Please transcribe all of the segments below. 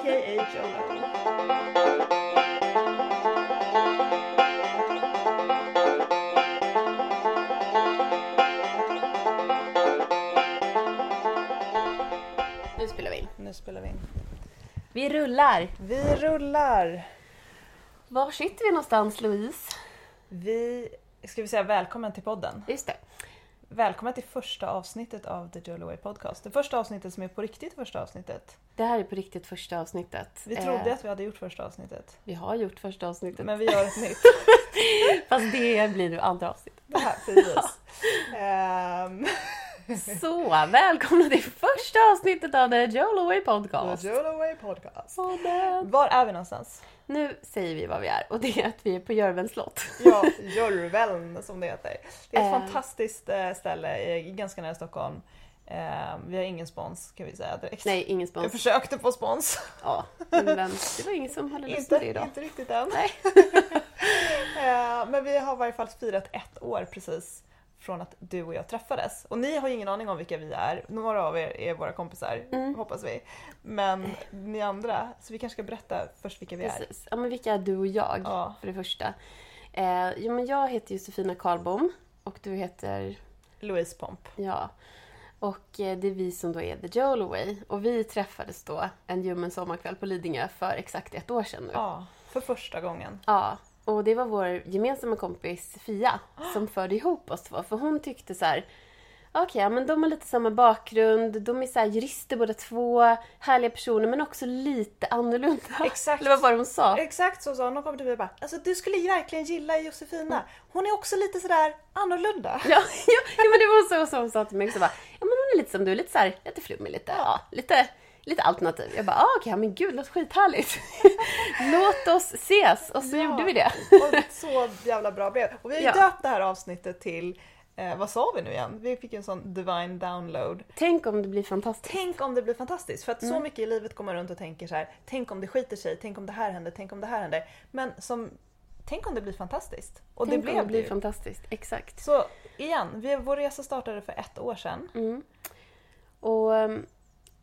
a.k.a. Jolo. Nu spelar vi in. Nu spelar vi in. Vi rullar. Vi rullar. Var sitter vi någonstans Louise? Vi, ska vi säga välkommen till podden? Just det. Välkommen till första avsnittet av The Jolo Way Podcast. Det första avsnittet som är på riktigt första avsnittet. Det här är på riktigt första avsnittet. Vi trodde Eh, att vi hade gjort första avsnittet. vi har gjort första avsnittet. Men vi gör ett nytt. Fast det blir nu andra avsnittet. Det här, precis. Ehm, Så, välkomna till första avsnittet av The Jolo Way Podcast. The Jolo Way Podcast. Podden. Var är vi någonstans? Nu säger vi vad vi är och det är att vi är på Jörvens slott. Ja, Jörveln som det heter. Det är ett Eh. fantastiskt eh, ställe ganska nära Stockholm. Eh, Vi har ingen spons kan vi säga direkt. Nej, ingen Jag spons. försökte få spons. Ja, men det var ingen som hade lust med det idag. inte riktigt än. Nej. Eh, Men vi har i varje fall firat ett år precis från att du och jag träffades. Och ni har ju ingen aning om vilka vi är. Några av er är våra kompisar, Mm. hoppas vi. Men ni andra, så vi kanske ska berätta först vilka vi är. Precis. Ja, men vilka är du och jag? Ja. För det första. Eh, jo, men jag heter Josefina Karlbom och du heter Louise Pomp. Ja. Och eh, det är vi som då är The Jolo Way. Och vi träffades då en ljummen sommarkväll på Lidingö för exakt ett år sedan nu. Ja, för första gången. Ja. Och det var vår gemensamma kompis Fia som förde ihop oss två. För hon tyckte så här. Okej, ja, men de har lite samma bakgrund. De är så jurister båda två. Härliga personer men också lite annorlunda. Exakt. Eller vad var det hon sa? Exakt så sa hon. Hon kom till mig och bara alltså du skulle verkligen gilla Josefina. Hon är också lite sådär annorlunda. Ja, ja, ja men det var så som hon sa till mig också. Bara, ja men hon är lite som du, lite så här, lite flummig, lite, ja, lite, lite alternativ. Jag bara, ah, okej, ja, men gud, låter skithärligt. Låt oss ses! Och så Ja. gjorde vi det. Och så jävla bra brev. Och vi har ju Ja. döpt det här avsnittet till, eh, vad sa vi nu igen? Vi fick en sån divine download. Tänk om det blir fantastiskt. Tänk om det blir fantastiskt. För att Mm. så mycket i livet går man runt och tänker så här. Tänk om det skiter sig, tänk om det här händer, tänk om det här händer. Men som, tänk om det blir fantastiskt. Och Tänk det om blev det blir ju. fantastiskt. Exakt. Så igen, vi, vår resa startade för ett år sedan. Mm. Och um,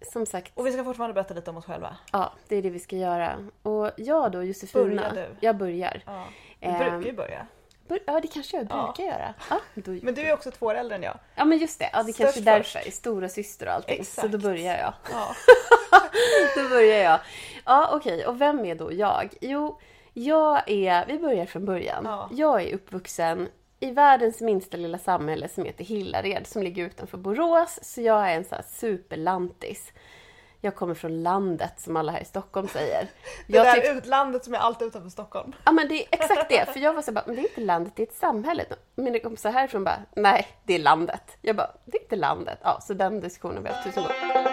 som sagt, Och vi ska fortfarande berätta lite om oss själva. ja, det är det vi ska göra. Och jag då, Josefina. Börja du. Jag börjar. Ja. Vi Ehm, brukar ju börja. Bör, ja, det kanske jag Ja. brukar göra. Ja, Men du är också två år äldre än jag. ja, men just det. Ja, det Störst kanske är därför. först. Stora syster och allting. Så Exakt. då börjar jag. Ja. Då börjar jag. Ja, okej. Och vem är då jag? Jo, jag är... Vi börjar från början. Ja. Jag är uppvuxen i världens minsta lilla samhälle som heter Hillared som ligger utanför Borås. Så jag är en sån här superlantis. Jag kommer från landet som alla här i Stockholm säger. Det Jag där tyck- utlandet som är allt utanför Stockholm. Ja men det är exakt det. För jag var så bara, men det är inte landet, det är ett samhälle. Mina kompisar härifrån bara, nej det är landet. Jag bara, det är inte landet. Ja, så den diskussionen har vi haft tusen gånger.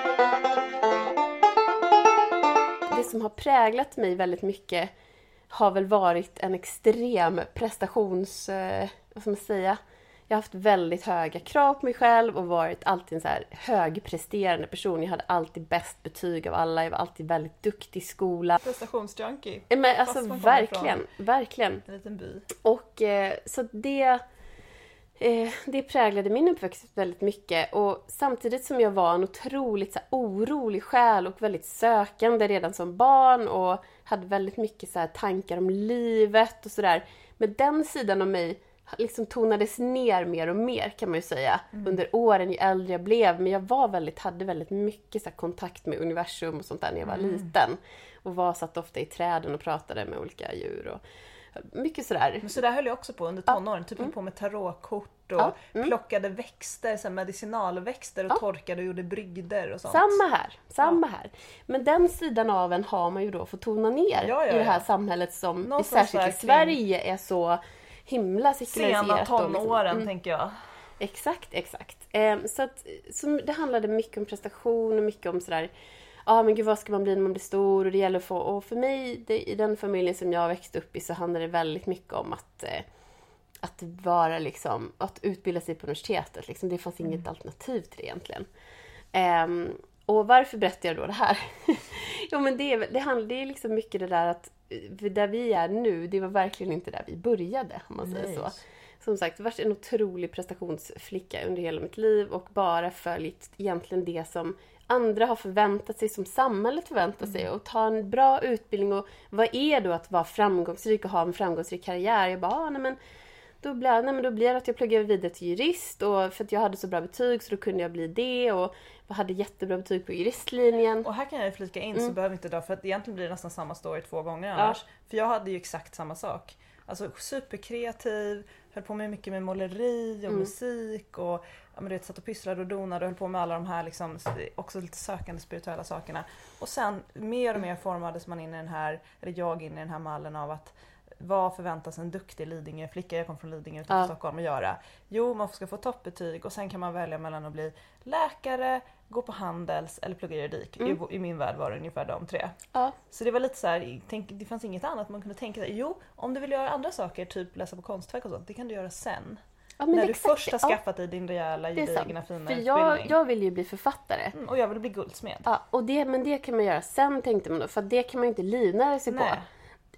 Det som har präglat mig väldigt mycket har väl varit en extrem prestations... Vad ska man säga? Jag har haft väldigt höga krav på mig själv och varit alltid en så här högpresterande person. Jag hade alltid bäst betyg av alla. Jag var alltid väldigt duktig i skolan. Prestationsjunkie. Eh, Men alltså verkligen, verkligen. En liten by. Och eh, så det, eh, det präglade min uppväxt väldigt mycket. Och samtidigt som jag var en otroligt så här, orolig själ och väldigt sökande redan som barn och hade väldigt mycket så här, tankar om livet och sådär. Men den sidan av mig liksom tonades ner mer och mer kan man ju säga under åren ju äldre jag blev. Men jag var väldigt, hade väldigt mycket så kontakt med universum och sånt där när jag var liten. Och var satt ofta i träden och pratade med olika djur. Och, mycket sådär. Men så där höll jag också på under tonåren. Typ höll på med tarotkort och Mm. Ja, mm. plockade växter, så medicinalväxter och Ja. torkade och gjorde brygder och sånt. Samma här, samma här. Men den sidan av en har man ju då fått tona ner Ja, ja, i det här ja. samhället som särskilt i. Sverige är så himla sekulariserat. Sena liksom- tonåren Mm. tänker jag. Exakt, exakt. Ehm, så att, så det handlade mycket om prestation och mycket om sådär Ja men gud vad ska man bli när man blir stor och det gäller att få och för mig det, i den familjen som jag växte upp i så handlade det väldigt mycket om att eh, att vara liksom, att utbilda sig på universitetet liksom. Det fanns inget alternativ till det egentligen. Ehm, och varför berättar jag då det här? jo men det, är det, handlar, det är liksom mycket det där att eh, där vi är nu, det var verkligen inte där vi började om man säger Nej. så. Som sagt, varit en otrolig prestationsflicka under hela mitt liv och bara följt egentligen det som andra har förväntat sig, som samhället förväntar sig. Och ta en bra utbildning och vad är då att vara framgångsrik och ha en framgångsrik karriär? Jag bara, ah, nej men då blir, nej, men då blir det att jag pluggar vidare till jurist och för att jag hade så bra betyg så då kunde jag bli det och jag hade jättebra betyg på juristlinjen. Och här kan jag flika in Mm. så behöver inte dra för att egentligen blir det nästan samma story två gånger annars. För jag hade ju exakt samma sak. Alltså superkreativ, höll på med mycket med måleri och Mm. musik och ja, men du vet, satt och pysslade och donade och höll på med alla de här liksom, också lite sökande spirituella sakerna. Och sen mer och mer formades man in i den här, eller jag in i den här mallen av att vad förväntas en duktig Lidingö-flicka, jag kom från Lidingö utanför Ja. Stockholm, att göra? Jo, man ska få toppbetyg och sen kan man välja mellan att bli läkare, gå på Handels eller plugga juridik. Mm. I, I min värld var det ungefär de tre. Ja, Så det var lite så här, tänk, det fanns inget annat man kunde tänka sig. Jo, om du vill göra andra saker, typ läsa på Konstfack och sånt, det kan du göra sen. ja när du exakt först har skaffat dig din rejäla, gedigna, fina För utbildning. jag, jag vill ju bli författare. Mm, och jag vill bli guldsmed. Ja, och det, men det kan man göra sen tänkte man då, för det kan man ju inte livnära sig Nej. på.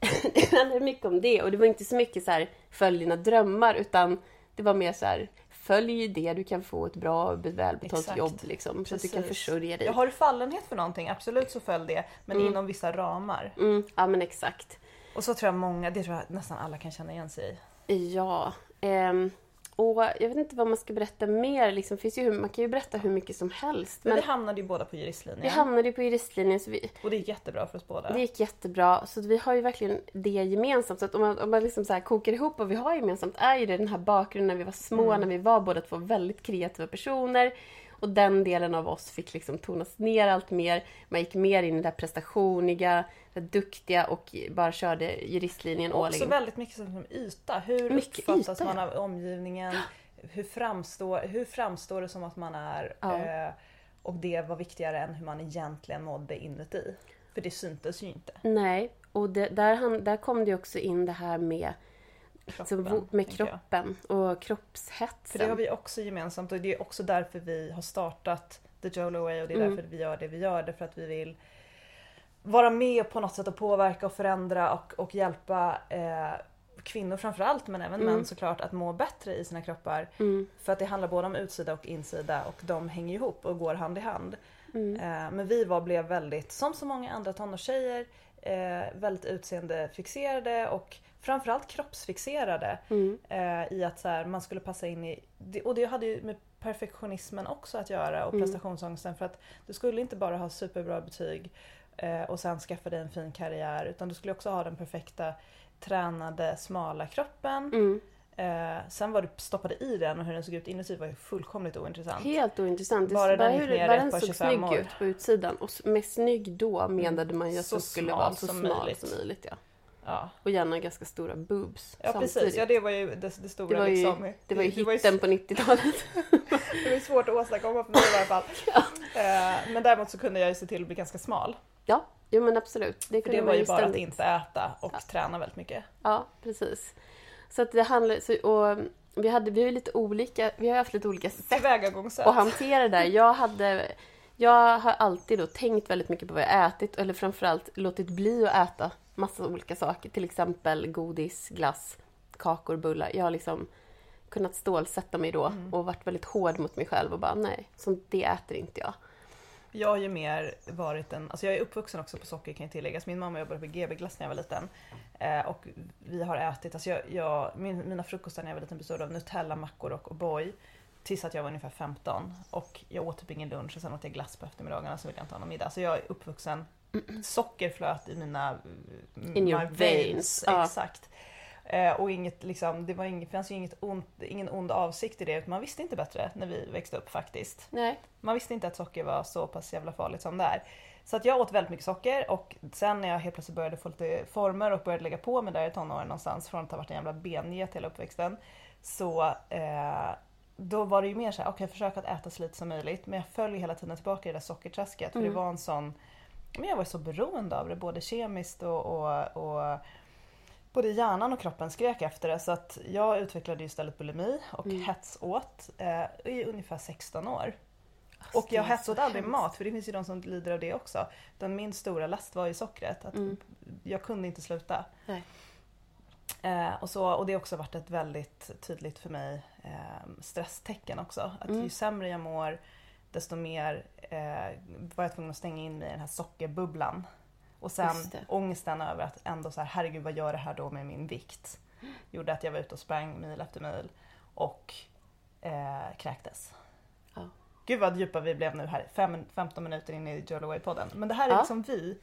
det handlar mycket om det och det var inte så mycket så här följ dina drömmar utan det var mer så här följ det du kan få ett bra och välbetalt Exakt. jobb liksom så att du kan försörja dig. Jag har du fallenhet för någonting, absolut så följ det. Men Mm. inom vissa ramar. Mm, ja men exakt. Och så tror jag många, det tror jag nästan alla kan känna igen sig i. Ja. ehm, och jag vet inte vad man ska berätta mer. Liksom, finns ju, man kan ju berätta hur mycket som helst. Men Men vi hamnade ju båda på juristlinjen. vi hamnade ju på juristlinjen så vi, Och det gick jättebra för oss båda. Det gick jättebra. Så vi har ju verkligen det gemensamt. Så att om man, om man liksom så kokar ihop vad vi har gemensamt är ju det den här bakgrunden när vi var små, Mm. när vi var båda två väldigt kreativa personer. Och den delen av oss fick liksom tonas ner allt mer. Man gick mer in i det där prestationiga, det duktiga och bara körde juristlinjen all Också in. väldigt mycket som yta. Hur Mycket uppfattas yta, man av omgivningen? Hur framstår, hur framstår det som att man är? Ja. Eh, och det var viktigare än hur man egentligen mådde inuti. För det syntes ju inte. Nej, och det, där, han, där kom det också in det här med, Kroppen, så, vo- med kroppen och För kroppshetsen. det har vi också gemensamt och det är också därför vi har startat The Jolo Way och det är Mm. därför vi gör det vi gör. Därför att vi vill vara med på något sätt och påverka och förändra och, och hjälpa eh, kvinnor framförallt men även Mm. män såklart att må bättre i sina kroppar. Mm, För att det handlar både om utsida och insida och de hänger ihop och går hand i hand. mm, Eh, men vi var, blev väldigt, som så många andra tonårstjejer, eh, väldigt utseendefixerade och framförallt kroppsfixerade. mm, Eh, I att så här, man skulle passa in i, och det hade ju med perfektionismen också att göra och Mm. prestationsångesten för att du skulle inte bara ha superbra betyg eh, och sen skaffa dig en fin karriär utan du skulle också ha den perfekta tränade smala kroppen. mm. Eh, sen vad du stoppade i den och hur den såg ut inuti var ju fullkomligt ointressant. Helt ointressant. Bara den hur, bara den såg 25 snygg år. ut på utsidan. Och med snygg då menade man ju att Så den skulle vara så som smal möjligt. som möjligt. Ja. Ja, Och gärna ganska stora boobs ja samtidigt. precis, ja det var ju det, det stora Det var ju, liksom. det det, var ju, hitten på 90-talet. det var ju svårt att åstadkomma för mig i alla fall. Eh, men däremot så kunde jag ju se till att bli ganska smal. ja, jo men absolut. Det, För det var ju bara att ständigt- inte äta och träna väldigt mycket. Ja, precis. Så att det handlar... Så, och vi, hade, vi har ju lite olika... Vi har haft lite olika sätt att hantera det där. Jag hade... Jag har alltid då tänkt väldigt mycket på vad jag ätit eller framförallt låtit bli att äta massa olika saker. Till exempel godis, glass, kakor, bullar. Jag har liksom kunnat stålsätta mig då Mm. och varit väldigt hård mot mig själv och bara nej, sånt det äter inte jag. Jag har ju mer varit en, alltså jag är uppvuxen också på socker kan jag tilläggas. Min mamma jobbade på GB Glass när jag var liten. Eh, och vi har ätit, alltså jag, jag, min, mina frukostar när jag var liten bestod av Nutella, mackor och O'boy. Tills att jag var ungefär 15. Och jag åt typ ingen lunch och sen åt jag glass på eftermiddagarna så ville jag inte ha någon middag. Så jag är uppvuxen, socker flöt i mina In your veins. Exakt. Eh, och inget, liksom, det var inget, fanns ju inget ont, ingen ond avsikt i det. utan Man visste inte bättre när vi växte upp faktiskt. Nej. Man visste inte att socker var så pass jävla farligt som det är. Så att jag åt väldigt mycket socker och sen när jag helt plötsligt började få lite former och började lägga på mig där i tonåren någonstans från att ha varit en jävla benget hela uppväxten. Så eh, då var det ju mer såhär, okej försök att äta så lite som möjligt. Men jag föll hela tiden tillbaka i det där sockerträsket för Mm. det var en sån, men jag var så beroende av det både kemiskt och, och, och både hjärnan och kroppen skrek efter det så att jag utvecklade istället bulimi och Mm. hetsåt eh, i ungefär 16 år. Alltså, Och jag hetsåt så aldrig hemskt. mat för det finns ju de som lider av det också. Utan min stora last var ju sockret. Att Mm. Jag kunde inte sluta. Nej. Eh, och, så, och det har också varit ett väldigt tydligt för mig eh, stresstecken också. Att Mm. ju sämre jag mår desto mer eh, var jag tvungen att stänga in mig i den här sockerbubblan. Och sen ångesten över att ändå så här, herregud vad gör det här då med min vikt? Gjorde att jag var ute och sprang mil efter mil och eh, kräktes. Ja. Gud vad djupa vi blev nu här, fem, 15 minuter in i Joel Away-podden. Men det här är Ja. liksom vi.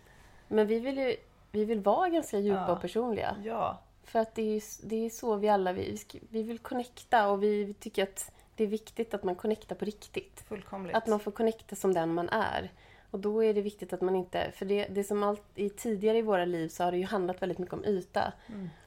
Men vi vill ju vi vill vara ganska djupa Ja. och personliga. Ja, För att det är, det är så vi alla vi, vi vill connecta och vi tycker att det är viktigt att man connectar på riktigt. fullkomligt. Att man får connecta som den man är. Och då är det viktigt att man inte... För det, det som allt, i tidigare i våra liv så har det ju handlat väldigt mycket om yta.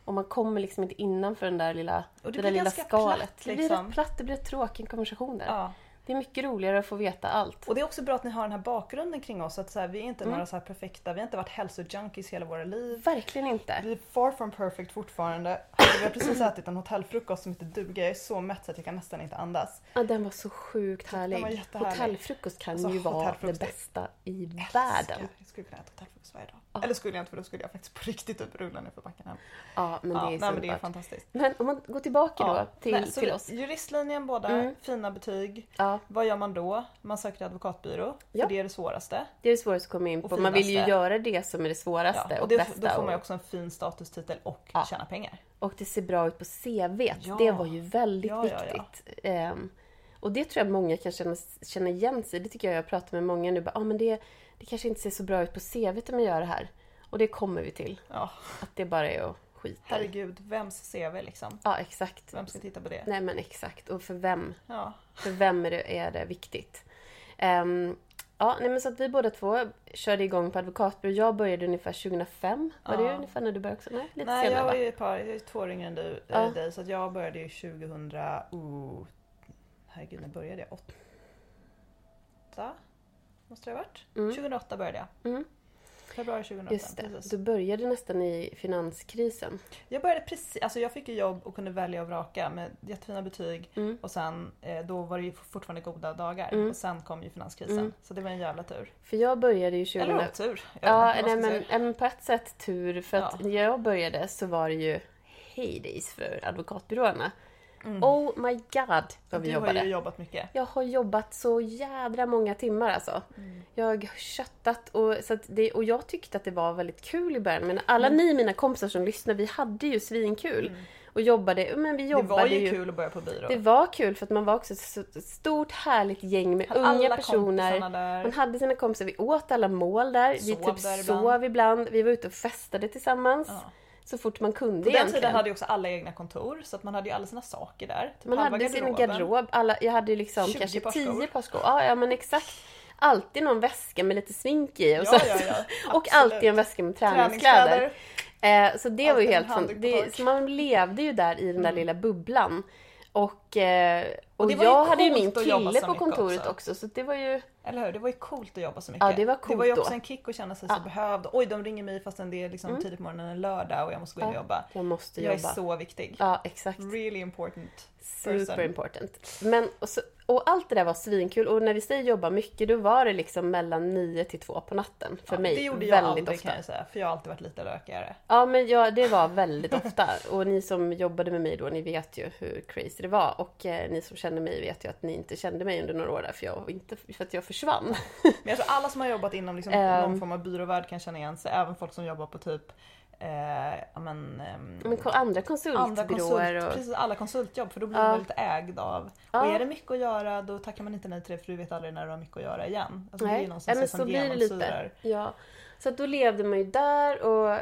Och man kommer liksom inte innanför den där lilla, Mm. Och det det där lilla skalet. platt, Det blir liksom. rätt platt, det blir tråkiga konversationer. Ja. Det är mycket roligare att få veta allt. Och det är också bra att ni har den här bakgrunden kring oss. Att så här, vi är inte Mm. några så här perfekta, vi har inte varit hälsojunkies hela våra liv. Verkligen inte. Vi är far from perfect fortfarande. Vi har precis ätit en hotellfrukost som inte duger. Jag är så mätt så att jag kan nästan inte andas. Ja, den var så sjukt härlig. var jättehärlig. Hotellfrukost kan Alltså, ju vara det bästa i världen. Jag skulle kunna äta hotellfrukost varje dag. Ja. Eller skulle jag inte för då skulle jag faktiskt på riktigt typ rulla ner för backen hem. Ja, men ja, det är nej, så men det är fantastiskt. Men om man går tillbaka då till, nej, till oss. Juristlinjen båda, Mm. fina betyg. Ja, Vad gör man då? Man söker advokatbyrå, för Ja. det är det svåraste. det är det svåraste att komma in Och på. Man vill ju göra det som är det svåraste Ja, och, och det, bästa. då får man ju också en fin statustitel och Ja. tjäna pengar. och det ser bra ut på CV. Ja. Det var ju väldigt Ja, ja, ja. viktigt. Ehm, och det tror jag många kan känna, känna igen sig Det tycker jag jag pratar med många nu. Bara, ah, men det, det kanske inte ser så bra ut på CV om jag gör det här. Och det kommer vi till. Ja, Att det bara är att skita herregud, vems CV liksom? Ja, exakt. Vem ska titta på det? Nej men exakt. Och för vem? Ja, För vem är det, är det viktigt? Ehm, ja, nej, men så att vi båda två körde igång på advokatbyrå. Jag började ungefär 2005. Var Ja. det ungefär när du började också? Nej, lite Nej, senare jag var va? ju ett par, jag är två år yngre än du, Ja. äh, dig så att jag började ju 2000, oh, herregud när började jag? Åtta? Måste det ha varit? Mm. 2008 började jag. Mm. Februari 2008. Just det. Precis. Du började nästan i finanskrisen. Jag började precis, alltså jag fick ju jobb och kunde välja och vraka med jättefina betyg Mm. och sen eh, då var det ju fortfarande goda dagar Mm. och sen kom ju finanskrisen. Mm. Så det var en jävla tur. För jag började ju 2000... Eller otur. Ja, nej, men, men på ett sätt tur. För att Ja. när jag började så var det ju heydays för advokatbyråerna. Mm. Oh my god vad vi du jobbade. har ju jobbat mycket. Jag har jobbat så jädra många timmar alltså. Mm. Jag har köttat och, så det, och jag tyckte att det var väldigt kul i början. Men alla ni mina kompisar som lyssnar, vi hade ju svinkul. Och jobbade, men vi Mm. Det jobbade var ju, ju. kul att börja på byrå. Det var kul för att man var också ett stort härligt gäng med Hade unga personer. Man hade sina kompisar, vi åt alla mål där. vi Sov typ där sov ibland. ibland. Vi var ute och festade tillsammans. Ja. Så fort man kunde På den egentligen. tiden hade ju också alla egna kontor så att man hade ju alla sina saker där. Typ Man hade sin garderoben. garderob. Alla, jag hade ju liksom 20 kanske par 10 skor. par skor. Ja, ja, men exakt. Alltid någon väska med lite smink i. Och, så, ja, ja. och alltid en väska med träningskläder. Eh, så det var ju helt handduk fan, på det, tork. så Man levde ju där i den där lilla bubblan. Och, eh, och, det var ju jag hade ju min kille på kontoret också. också. Så det var ju... Eller hur? Det var ju coolt att jobba så mycket. Ja, det var Det coolt var ju också då. en kick att känna sig Ja. så behövd. Oj, de ringer mig fastän det är liksom tidigt på morgonen en lördag och jag måste gå in och Ja, jobba. Jag måste Jag är jobba. så viktig. Ja, exakt. Really important Super person. important. Men, och, så, och allt det där var svinkul. Och när vi säger jobba mycket, då var det liksom mellan 9 till 2 på natten. För Ja, mig. det gjorde jag väldigt aldrig ofta. kan jag säga, för jag har alltid varit lite lökigare. Ja, men jag, det var väldigt ofta. Och ni som jobbade med mig då, ni vet ju hur crazy det var. Och eh, ni som känner mig vet ju att ni inte kände mig under några år där, för, jag, inte, för att jag försvann. Men tror alla som har jobbat inom liksom Ehm. någon form av byråvärld kan känna igen sig. Även folk som jobbar på typ eh, men, ehm, Men andra andra konsultbyråer konsult, och... precis alla konsultjobb för då blir Ja. man lite ägd av. Ja. Och är det mycket att göra då tackar man inte nej till det för du vet aldrig när du har mycket att göra igen. Alltså, det är Nej, ja, men så blir det lite. Ja. Så då levde man ju där och...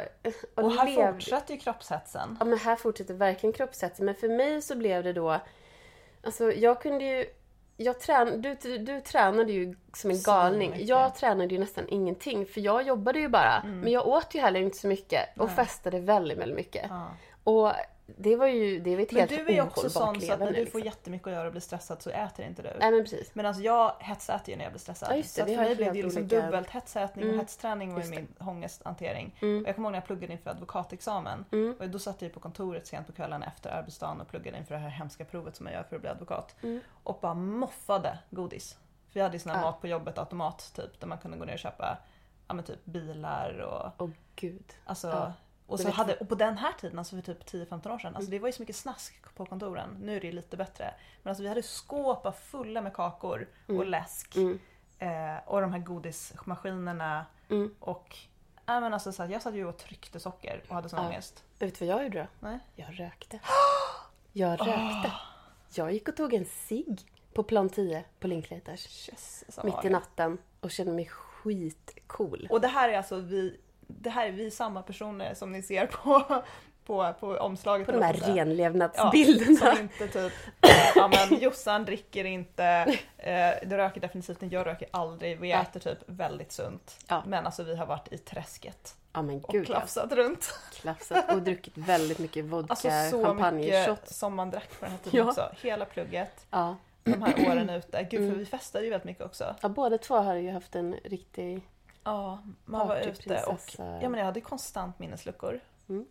Och här levde- fortsätter ju kroppshetsen. Ja men här fortsätter verkligen kroppshetsen. Men för mig så blev det då... Alltså jag kunde ju... Jag trän, du, du, du tränade ju som en galning. Jag tränade ju nästan ingenting för jag jobbade ju bara. Men jag åt ju heller inte så mycket och Nej. festade väldigt, väldigt mycket. Ja. Och det var ju det var ett Men helt du är ju också sån så att när du får liksom. jättemycket att göra och blir stressad så äter inte du. Nej men precis. Medan jag hetsäter ju när jag blir stressad. Ja, just det, så för mig helt det liksom olika- dubbelt hetsätning Mm. och hetsträning var ju min ångesthantering. Mm. Och jag kommer ihåg när jag pluggade inför advokatexamen. Mm. Och då satt jag ju på kontoret sent på kvällen efter arbetsdagen och pluggade inför det här hemska provet som jag gör för att bli advokat. Mm. Och bara moffade godis. För vi hade ju sån här Ja. mat på jobbet automat typ där man kunde gå ner och köpa ja, men typ bilar och Åh gud. alltså Ja. Och, så hade, och på den här tiden, alltså för typ 10-15 år sedan, alltså det var ju så mycket snask på kontoren. Nu är det ju lite bättre. Men alltså vi hade skåp bara fulla med kakor och läsk. Mm. Eh, och de här godismaskinerna. Mm. Och äh, men alltså, så att jag satt ju och tryckte socker och hade sån Ja. ångest. Vet du vad jag gjorde då? Nej. Jag rökte. Jag rökte. Jag gick och tog en cigg på plan 10 på Linklaters. Mitt i natten och kände mig skitcool. Och det här är alltså vi, det här är vi samma personer som ni ser på, på, på omslaget. På de här renlevnadsbilderna. Ja, som inte typ, ja men Jossan dricker inte, eh, du röker definitivt inte, jag röker aldrig, vi äter typ väldigt sunt. Ja. Men alltså vi har varit i träsket Ja men och gud ja. klafsat runt. Klafsat och druckit väldigt mycket vodka, Alltså så champagne, mycket shots. som man drack på den här tiden Ja. också. Hela plugget, Ja. de här åren ute. Gud Mm. för vi festade ju väldigt mycket också. ja, båda två har ju haft en riktig... Ja, man var ute och ja, men jag hade konstant minnesluckor. Mm.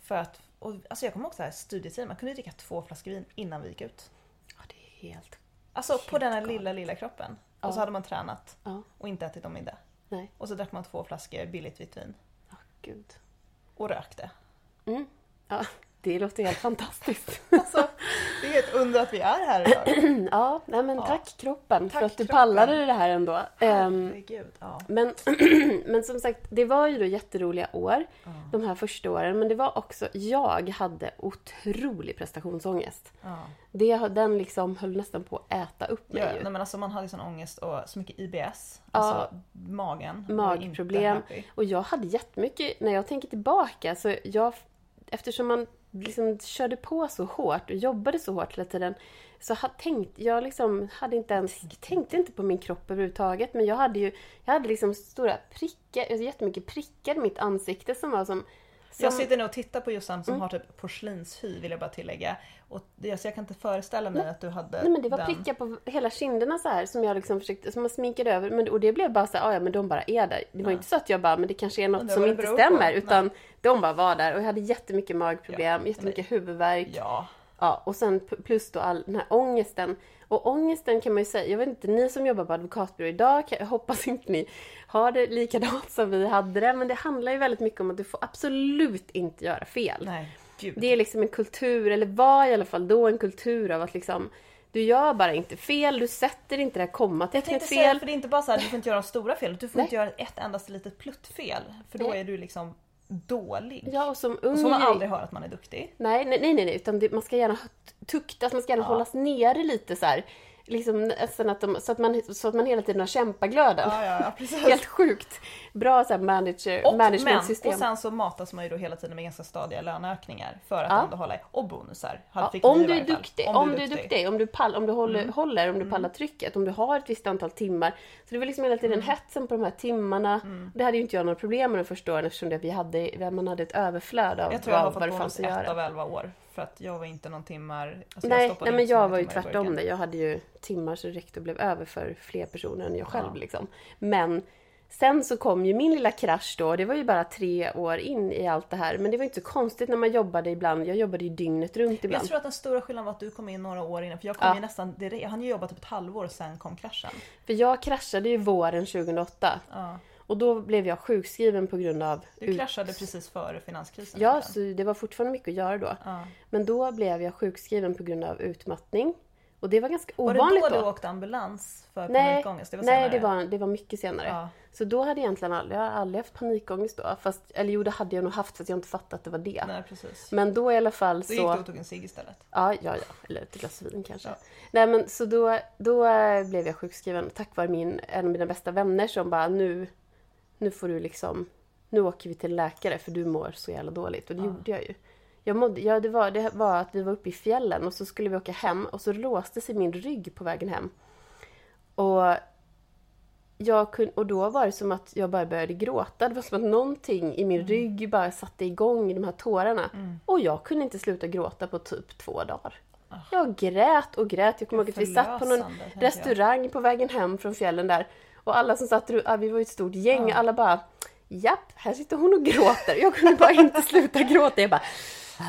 För att, och, alltså jag kommer ihåg så här studietid, man kunde dricka två flaskor vin innan vi gick ut. Ja, det är helt... Alltså på Helt den här lilla, lilla kroppen. Ja. Och så hade man tränat Ja, och inte ätit någon middag. nej. Och så drack man två flaskor billigt vitt vin. Ja, gud. Och rökte. Mm. Ja, det låter helt fantastiskt. Alltså, det är ett under att vi är här idag. ja, nej men Ja. tack kroppen Tack, för att du kroppen. pallade det här ändå. Ehm, Herregud. Ja. men, men som sagt, det var ju då jätteroliga år, Ja. de här första åren. Men det var också, jag hade otrolig prestationsångest. Ja. Det, den liksom höll nästan på att äta upp mig Ja, ju. nej, men alltså man hade sån ångest och så mycket IBS. Ja. Alltså magen. Magproblem. Och jag hade jättemycket, när jag tänker tillbaka, så jag, eftersom man liksom körde på så hårt och jobbade så hårt hela tiden, så ha, tänkt, jag liksom hade inte ens, tänkte inte på min kropp överhuvudtaget, men jag hade ju, jag hade liksom stora prickar, alltså jättemycket prickar i mitt ansikte som var som... som Jag sitter nu och tittar på Jossan som Mm. har typ porslinshy vill jag bara tillägga. Och det, så jag kan inte föreställa mig att du hade Nej men det var den. prickar på hela kinderna så här som jag liksom försökte, som man sminkade över. Men, och det blev bara så här, "Ah, ja men de bara är där. Det var Ja. inte så att jag bara, men det kanske är något som inte beror på. stämmer. Nej. Utan de bara var där. Och jag hade jättemycket magproblem, Ja, jättemycket huvudvärk. Ja. Ja, och sen plus då all den här ångesten. Och ångesten kan man ju säga, jag vet inte, ni som jobbar på advokatbyrå idag, jag hoppas inte ni har det likadant som vi hade det. Men det handlar ju väldigt mycket om att du får absolut inte göra fel. Nej, gud. Det är liksom en kultur, eller var i alla fall då en kultur av att liksom du gör bara inte fel, du sätter inte det här kommatecknet tänkte säga, fel. för det är inte bara så här, du får inte göra de stora fel, du får Nej. inte göra ett endast litet pluttfel. För då Nej. är du liksom dålig. Ja, och som Och ung... så får man aldrig höra att man är duktig. Nej, nej, nej, nej, utan det, man ska gärna tuktas, man ska gärna Ja. hållas nere lite så här. Liksom nästan att de, så, att man, så att man hela tiden har kämpaglöden. Ja, ja, ja. Helt sjukt. Bra så här manager, Och, men, managementsystem. och sen så matas man ju då hela tiden med ganska stadiga löneökningar för att Ja. ändå hålla och bonusar. Ja, om, du är duktig, om, du är duktig, om du, pall, om du håller, Mm. håller, om du pallar trycket, om du har ett visst antal timmar. Så det var liksom hela tiden Mm. hetsen på de här timmarna. Det hade ju inte jag några problem med de första åren eftersom det, vi hade, man hade ett överflöd av Jag tror jag har vad, fått vad det bonus fanns att ett göra. av 11 år. För att jag var inte någon timmar... Alltså Nej, stoppade nej men jag var ju tvärtom det. Jag hade ju timmar så räckte och blev över för fler personer än jag själv. Ja. Liksom. Men sen så kom ju min lilla krasch då. Det var ju bara tre år in i allt det här. Men det var inte så konstigt när man jobbade ibland. Jag jobbade ju dygnet runt ibland. Jag tror att den stora skillnaden var att du kom in några år innan. För jag kom Ja. ju nästan direkt, jag hann ju jobba typ ett halvår sen kom kraschen. För jag kraschade ju våren 2008. Ja. Och då blev jag sjukskriven på grund av... Du ut- kraschade precis före finanskrisen. Ja, så det var fortfarande mycket att göra då. ja. Men då blev jag sjukskriven på grund av utmattning. Och det var ganska Var det ovanligt då då. du åkte ambulans för Nej, panikångest? Det var Nej, senare. det var, det var mycket senare. Ja. Så då hade jag egentligen aldrig, jag aldrig haft panikångest då. Fast, eller jo, det hade jag nog haft fast jag inte fattat att det var det. Nej precis. Men då i alla fall Då gick så... du och tog en cigg istället. Ja, ja, ja. Eller ett glas vin kanske. Ja. Nej men så då, då eh, blev jag sjukskriven tack vare min, en av mina bästa vänner som bara nu, nu får du liksom, nu åker vi till läkare för du mår så jävla dåligt. Och det Ja. gjorde jag ju. Jag mådde, ja, det, var, det var att vi var uppe i fjällen och så skulle vi åka hem och så låste sig min rygg på vägen hem. Och, jag kun, och då var det som att jag bara började gråta. Det var som att någonting i min rygg bara satte igång de här tårarna. Mm. Och jag kunde inte sluta gråta på typ två dagar. Ah. Jag grät och grät. Jag kommer ihåg att vi satt på någon jag. restaurang på vägen hem från fjällen där. Och alla som satt runt, vi var ju ett stort gäng, Ja. alla bara Japp, här sitter hon och gråter. Jag kunde bara inte sluta gråta. Jag bara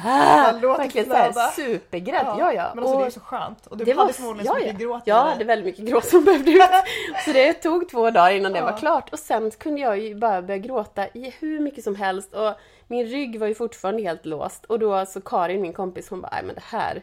Ah, verkligen såhär supergrädd. Ja, ja. Men alltså Och det är så skönt. Och du det hade var- förmodligen så ja, mycket ja. gråt i Jag hade väldigt mycket gråt som behövde ut. Så det tog två dagar innan det Ja. var klart. Och sen kunde jag ju bara börja gråta i hur mycket som helst. Och min rygg var ju fortfarande helt låst. Och då så Karin, min kompis, hon bara, nej men det här.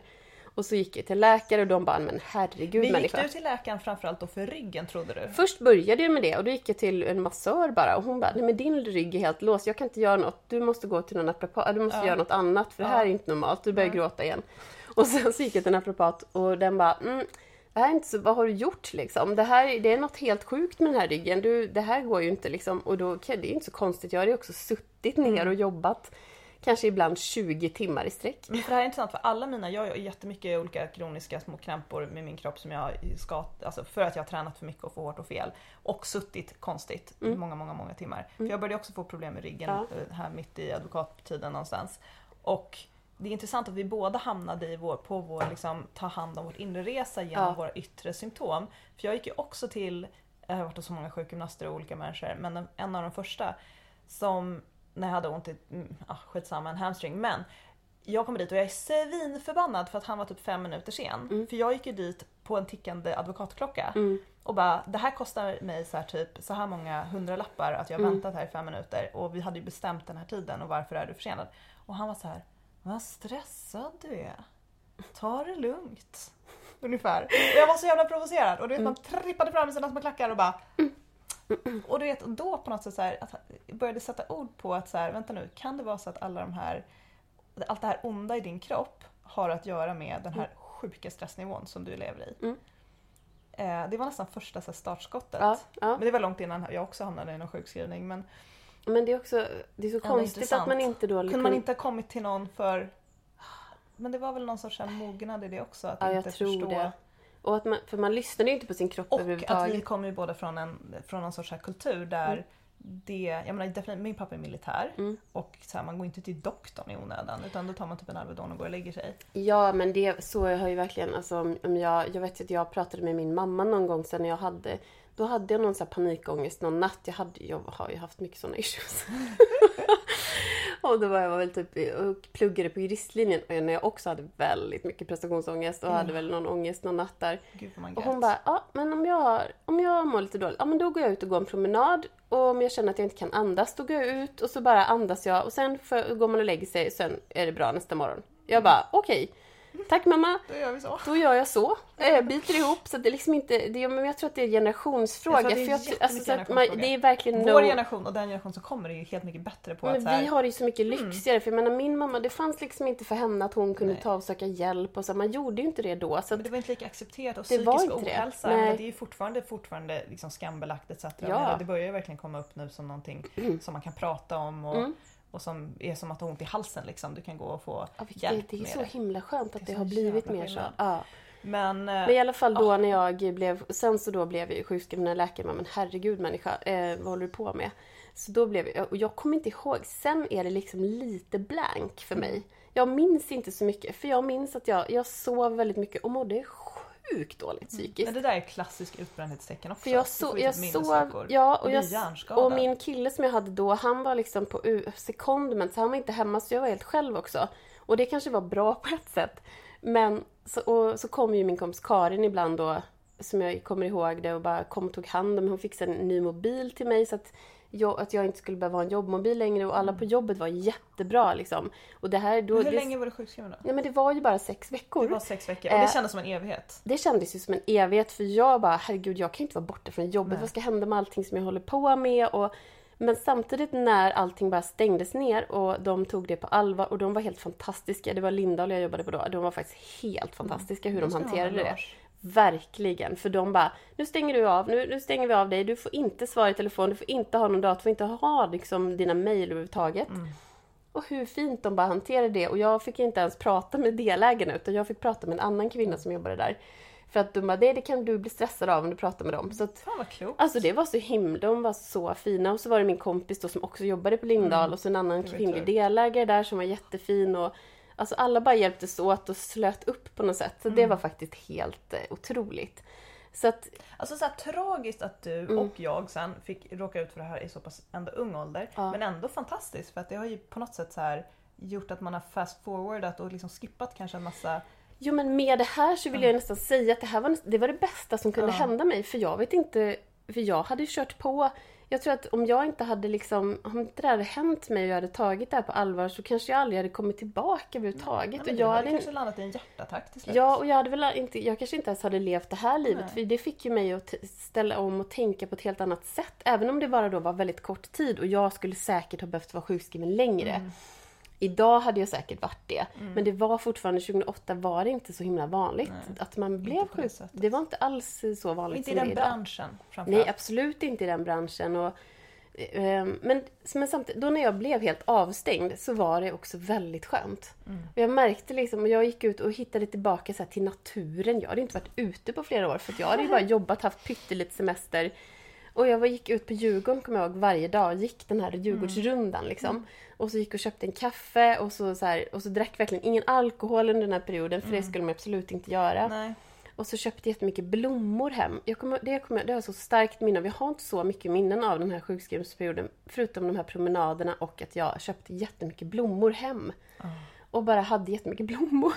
Och så gick jag till läkare och de bara, men herregud Men gick människa. du till läkaren framförallt då för ryggen trodde du? Först började jag med det och då gick jag till en massör bara och hon bara, nej men din rygg är helt låst, jag kan inte göra något, du måste gå till en naprapat, du måste Ja. göra något annat för det här är inte normalt, du börjar Nej. gråta igen. Och sen så gick jag till en naprapat och den bara, mm, det här är inte så, vad har du gjort liksom? Det, här, det är något helt sjukt med den här ryggen, du, det här går ju inte liksom. Och då, det är inte så konstigt, jag har ju också suttit ner Mm. och jobbat kanske ibland 20 timmar i sträck. Det här är intressant för alla mina, jag har jättemycket olika kroniska små krämpor med min kropp som jag ska, alltså för att jag har tränat för mycket och för hårt och fel. Och suttit konstigt i många, många, många timmar. För jag började också få problem med ryggen Mm. Ja. eh, här mitt i advokattiden någonstans. Och det är intressant att vi båda hamnade i vår, på vår liksom, ta hand om vårt inre resa genom Ja. våra yttre symptom. För jag gick ju också till, jag har varit hos så många sjukgymnaster och olika människor, men en- en av de första som när jag hade ont i, mm, ah, skitsamma, en hamstring. Men jag kommer dit och jag är svinförbannad för att han var typ fem minuter sen. För jag gick ju dit på en tickande advokatklocka. Mm. Och bara, det här kostar mig så här typ så här många hundralappar att jag Mm. väntat här i fem minuter. Och vi hade ju bestämt den här tiden och varför är du försenad? Och han var så här, vad stressad du är. Ta det lugnt. Ungefär. Och jag var så jävla provocerad och du vet Mm. man trippade fram i sina små klackar och bara och du vet, då på något sätt så här, att jag började sätta ord på att så här, vänta nu, kan det vara så att alla de här, allt det här onda i din kropp har att göra med den här sjuka stressnivån som du lever i? Mm. Eh, det var nästan första så här, startskottet. Ja, ja. Men det var långt innan jag också hamnade i någon sjukskrivning. Men Men det är också, det är så konstigt att man inte då... kunde man inte ha kommit till någon för... Men det var väl någon sorts mognad i det också? Att inte förstå. det. Och att man, för man lyssnar ju inte på sin kropp Och att överhuvudtaget. vi kommer ju båda från en, från någon sorts här kultur där Mm. det, jag menar definitivt, min pappa är militär Mm. och så här, man går inte till doktorn i onödan utan då tar man typ en Alvedon och går och lägger sig. Ja, men det så har ju verkligen, alltså om om jag, jag vet att jag pratade med min mamma någon gång sen när jag hade, då hade jag någon så här panikångest någon natt. Jag, hade, jag har ju haft mycket sådana issues. och då var jag väl typ och pluggade på juristlinjen och när jag också hade väldigt mycket prestationsångest och Mm. hade väl någon ångest någon natt där. Och hon bara, ja men om jag, om jag mår lite dåligt, ja men då går jag ut och går en promenad. Och om jag känner att jag inte kan andas, då går jag ut och så bara andas jag. Och sen går man och lägger sig, sen är det bra nästa morgon. Jag bara, okej. Tack mamma, Då gör vi så. då gör jag så. Jag biter ihop. Så det är liksom inte, det är, men jag tror att det är en generationsfråga. Jag tror att det är för jag, alltså, att man, det är verkligen Vår no... generation och den generation som kommer är ju helt mycket bättre på att Men så här, vi har det ju så mycket lyxigare. För jag menar min mamma, det fanns liksom inte för henne att hon kunde Nej. ta och söka hjälp. Och så, man gjorde ju inte det då. Så att, Men det var inte lika accepterat och Det var psykisk inte det. ohälsa. Men det är ju fortfarande, fortfarande liksom skambelagt etc. Ja. Men Det börjar ju verkligen komma upp nu som någonting som man kan prata om och, Mm. Och som är som att ha ont i halsen. Liksom. Du kan gå och få ja, hjälp det är med så det. himla skönt att Det det, är har blivit mer så. Ja. Men, eh, Men i alla fall då när jag blev, sen så då blev jag ju sjukskriven när läkaren men herregud människa, eh, vad håller du på med? Så då blev jag, och jag kommer inte ihåg, sen är det liksom lite blank för mig. Jag minns inte så mycket, för jag minns att jag, jag sov väldigt mycket och mådde sjukt dåligt psykiskt. men det där är klassisk utbrändhetstecken också. För jag, så, jag typ sov, ja, och jag, och min kille som jag hade då, han var liksom på secondment, så han var inte hemma, så jag var helt själv också. Och det kanske var bra på ett sätt. Men så, och, så kom ju min kompis Karin ibland då, som jag kommer ihåg det, och bara kom och tog hand om Hon fixade en ny mobil till mig så att att jag inte skulle behöva ha en jobbmobil längre och alla på jobbet var jättebra liksom. Och det här då... Hur det, länge var du sjukskriven då? Nej men det var ju bara sex veckor. Det var sex veckor och det Eh, kändes som en evighet. Det kändes ju som en evighet för jag bara, herregud jag kan inte vara borta från jobbet. Nej. Vad ska hända med allting som jag håller på med? Och, men samtidigt när allting bara stängdes ner och de tog det på allvar och de var helt fantastiska. Det var Lindahl jag jobbade på då. De var faktiskt helt fantastiska hur de hanterade det. Verkligen, för de bara, nu stänger du av, nu, nu stänger vi av dig, du får inte svara i telefon, du får inte ha någon dator, du får inte ha liksom, dina mejl överhuvudtaget. Mm. Och hur fint de bara hanterade det. Och jag fick inte ens prata med delägarna utan jag fick prata med en annan kvinna som jobbade där. För att de bara, det, det kan du bli stressad av om du pratar med dem. Så att, Fan vad klokt. alltså det var så himla, de var så fina. Och så var det min kompis då som också jobbade på Lindahl och så en annan kvinnlig delägare där som var jättefin. Och, alltså alla bara hjälptes åt och slöt upp på något sätt. Så det var faktiskt helt eh, otroligt. Så att, Alltså så här, tragiskt att du Mm. och jag sen fick råka ut för det här i så pass ändå ung ålder. Ja. Men ändå fantastiskt för att det har ju på något sätt så här gjort att man har fast forwardat och liksom skippat kanske en massa Jo men med det här så vill jag nästan säga att det här var det, var det bästa som kunde Ja. hända mig. För jag vet inte, för jag hade ju kört på. Jag tror att om jag inte hade liksom, om inte det hade hänt mig och jag hade tagit det här på allvar så kanske jag aldrig hade kommit tillbaka överhuvudtaget. Nej, och jag hade kanske landat i en hjärtattack till slut. Ja, och jag hade väl inte, jag kanske inte ens hade levt det här livet. Nej. För det fick ju mig att ställa om och tänka på ett helt annat sätt. Även om det bara då var väldigt kort tid och jag skulle säkert ha behövt vara sjukskriven längre. Mm. Idag hade jag säkert varit det. Men det var fortfarande, 2008 var det inte så himla vanligt Nej, att man blev sjuk. Det var inte alls så vanligt inte i som det är den branschen framförallt. Nej, absolut inte i den branschen. Och, eh, men, men samtidigt, då när jag blev helt avstängd så var det också väldigt skönt. Mm. Och jag märkte liksom, och jag gick ut och hittade tillbaka så till naturen. Jag hade inte varit ute på flera år för jag hade ju bara jobbat, haft pyttelite semester. Och jag var, gick ut på Djurgården kommer jag ihåg varje dag, gick den här Djurgårdsrundan liksom. Och så gick och köpte en kaffe och så, så här, och så drack verkligen ingen alkohol under den här perioden för det skulle man absolut inte göra. Nej. Och så köpte jag jättemycket blommor hem. Jag kommer, det, kommer, det har jag så starkt minne av. Jag har inte så mycket minnen av den här sjukskrivningsperioden. Förutom de här promenaderna och att jag köpte jättemycket blommor hem. Och bara hade jättemycket blommor.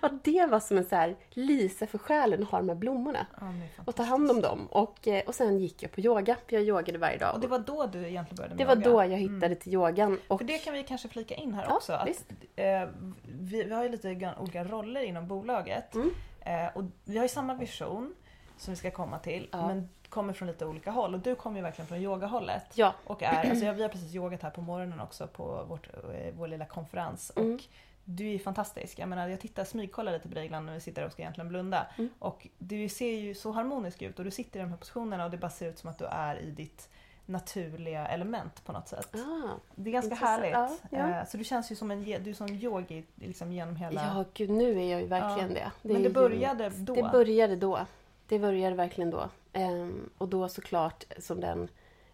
och att det var som en så här lisa för själen att ha de här blommorna. Ja, Och ta hand om dem. Och, eh, och sen gick jag på yoga. För jag yogade varje dag. Och det var då du egentligen började med Det var yoga? då jag hittade till yogan. Och, För det kan vi kanske flika in här Ja, också. Att, eh, vi, vi har ju lite olika roller inom bolaget. Mm. Eh, och vi har ju samma vision som vi ska komma till. Ja. Men kommer från lite olika håll. Och du kommer ju verkligen från yogahållet. ja, Och är, alltså jag, vi har precis yogat här på morgonen också på vårt, eh, vår lilla konferens. Mm. Och du är ju fantastisk. Jag menar jag tittar, smygkollar lite på dig ibland när vi sitter och ska egentligen blunda. Mm. Och du ser ju så harmonisk ut och du sitter i de här positionerna och det bara ser ut som att du är i ditt naturliga element på något sätt. ah, Det är ganska härligt. Ja, ja. Eh, Så du känns ju som en, du är som yogi liksom genom hela... ja, gud nu är jag ju verkligen det. Men är det ju- började då. Det började då. Det började verkligen då. Ehm, och då såklart, som den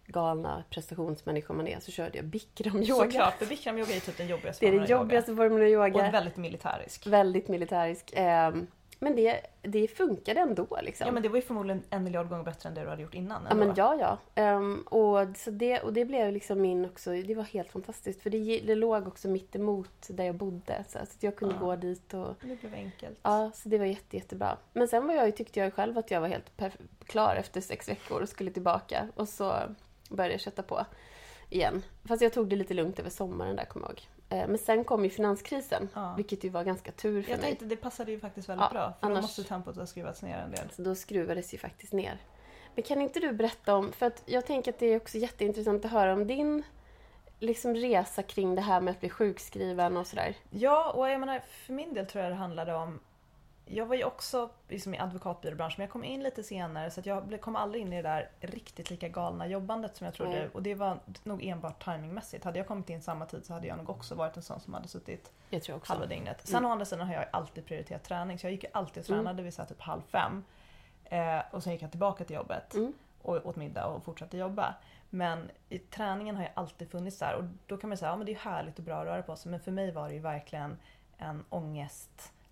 galna prestationsmänniska man är, så körde jag bikram-yoga. Såklart, för bikram yoga är typ den jobbigaste Det är formen den av yoga. jobbigaste formen av yoga. Och väldigt militärisk. Väldigt militärisk. Men det, det funkade ändå liksom. Ja men det var ju förmodligen en miljard gånger bättre än det du hade gjort innan. Ja men ja, ja. Ehm, och, så det, och det blev liksom min också, det var helt fantastiskt. För det, det låg också mitt emot där jag bodde. Så, att jag kunde Ja. gå dit och... Det blev enkelt. Ja, så det var jätte, jättebra. Men sen var jag, tyckte jag själv att jag var helt klar efter sex veckor och skulle tillbaka. Och så började jag kötta på igen. Fast jag tog det lite lugnt över sommaren där, kommer jag ihåg. Eh, Men sen kom ju finanskrisen, Ja. vilket ju var ganska tur för Jag mig. tänkte det passade ju faktiskt väldigt Ja, bra. För då annars- måste tempot ha skruvats ner en del. Så då skruvades ju faktiskt ner. Men kan inte du berätta om, för att jag tänker att det är också jätteintressant att höra om din liksom resa kring det här med att bli sjukskriven och sådär. Ja, och jag menar för min del tror jag det handlade om jag var ju också liksom i advokatbyråbranschen men jag kom in lite senare så jag kom aldrig in i det där riktigt lika galna jobbandet som jag trodde. Nej. Och det var nog enbart timingmässigt. Hade jag kommit in samma tid så hade jag nog också varit en sån som hade suttit Jag tror också. halva dygnet. Sen å andra sidan har jag alltid prioriterat träning så jag gick ju alltid och Mm. tränade vid så typ halv fem. Eh, och sen gick jag tillbaka till jobbet Mm. och åt middag och fortsatte jobba. Men i träningen har jag alltid funnits där och då kan man säga att ja, men det är härligt och bra att röra på sig men för mig var det ju verkligen en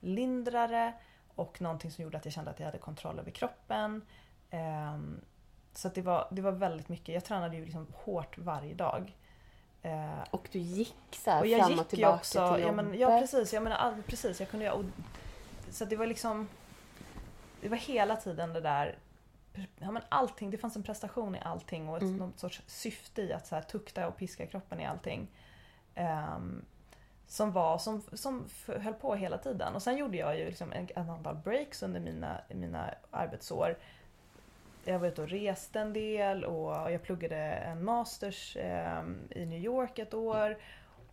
ångestlindrare och någonting som gjorde att jag kände att jag hade kontroll över kroppen. Ehm, så det, var, det var väldigt mycket. Jag tränade ju liksom hårt varje dag. Eh, Och du gick så här och jag fram gick och tillbaka också, till ja, jobbet. men, ja precis, jag menar, precis, jag kunde och, Så det var liksom Det var hela tiden det där Ja men allting, det fanns en prestation i allting och ett, Mm. någon sorts syfte i att så här, tukta och piska kroppen i allting. Ehm, som var, som, som höll på hela tiden. Och sen gjorde jag ju liksom en, ett antal breaks under mina, mina arbetsår. Jag var ute och reste en del och jag pluggade en masters eh, i New York ett år.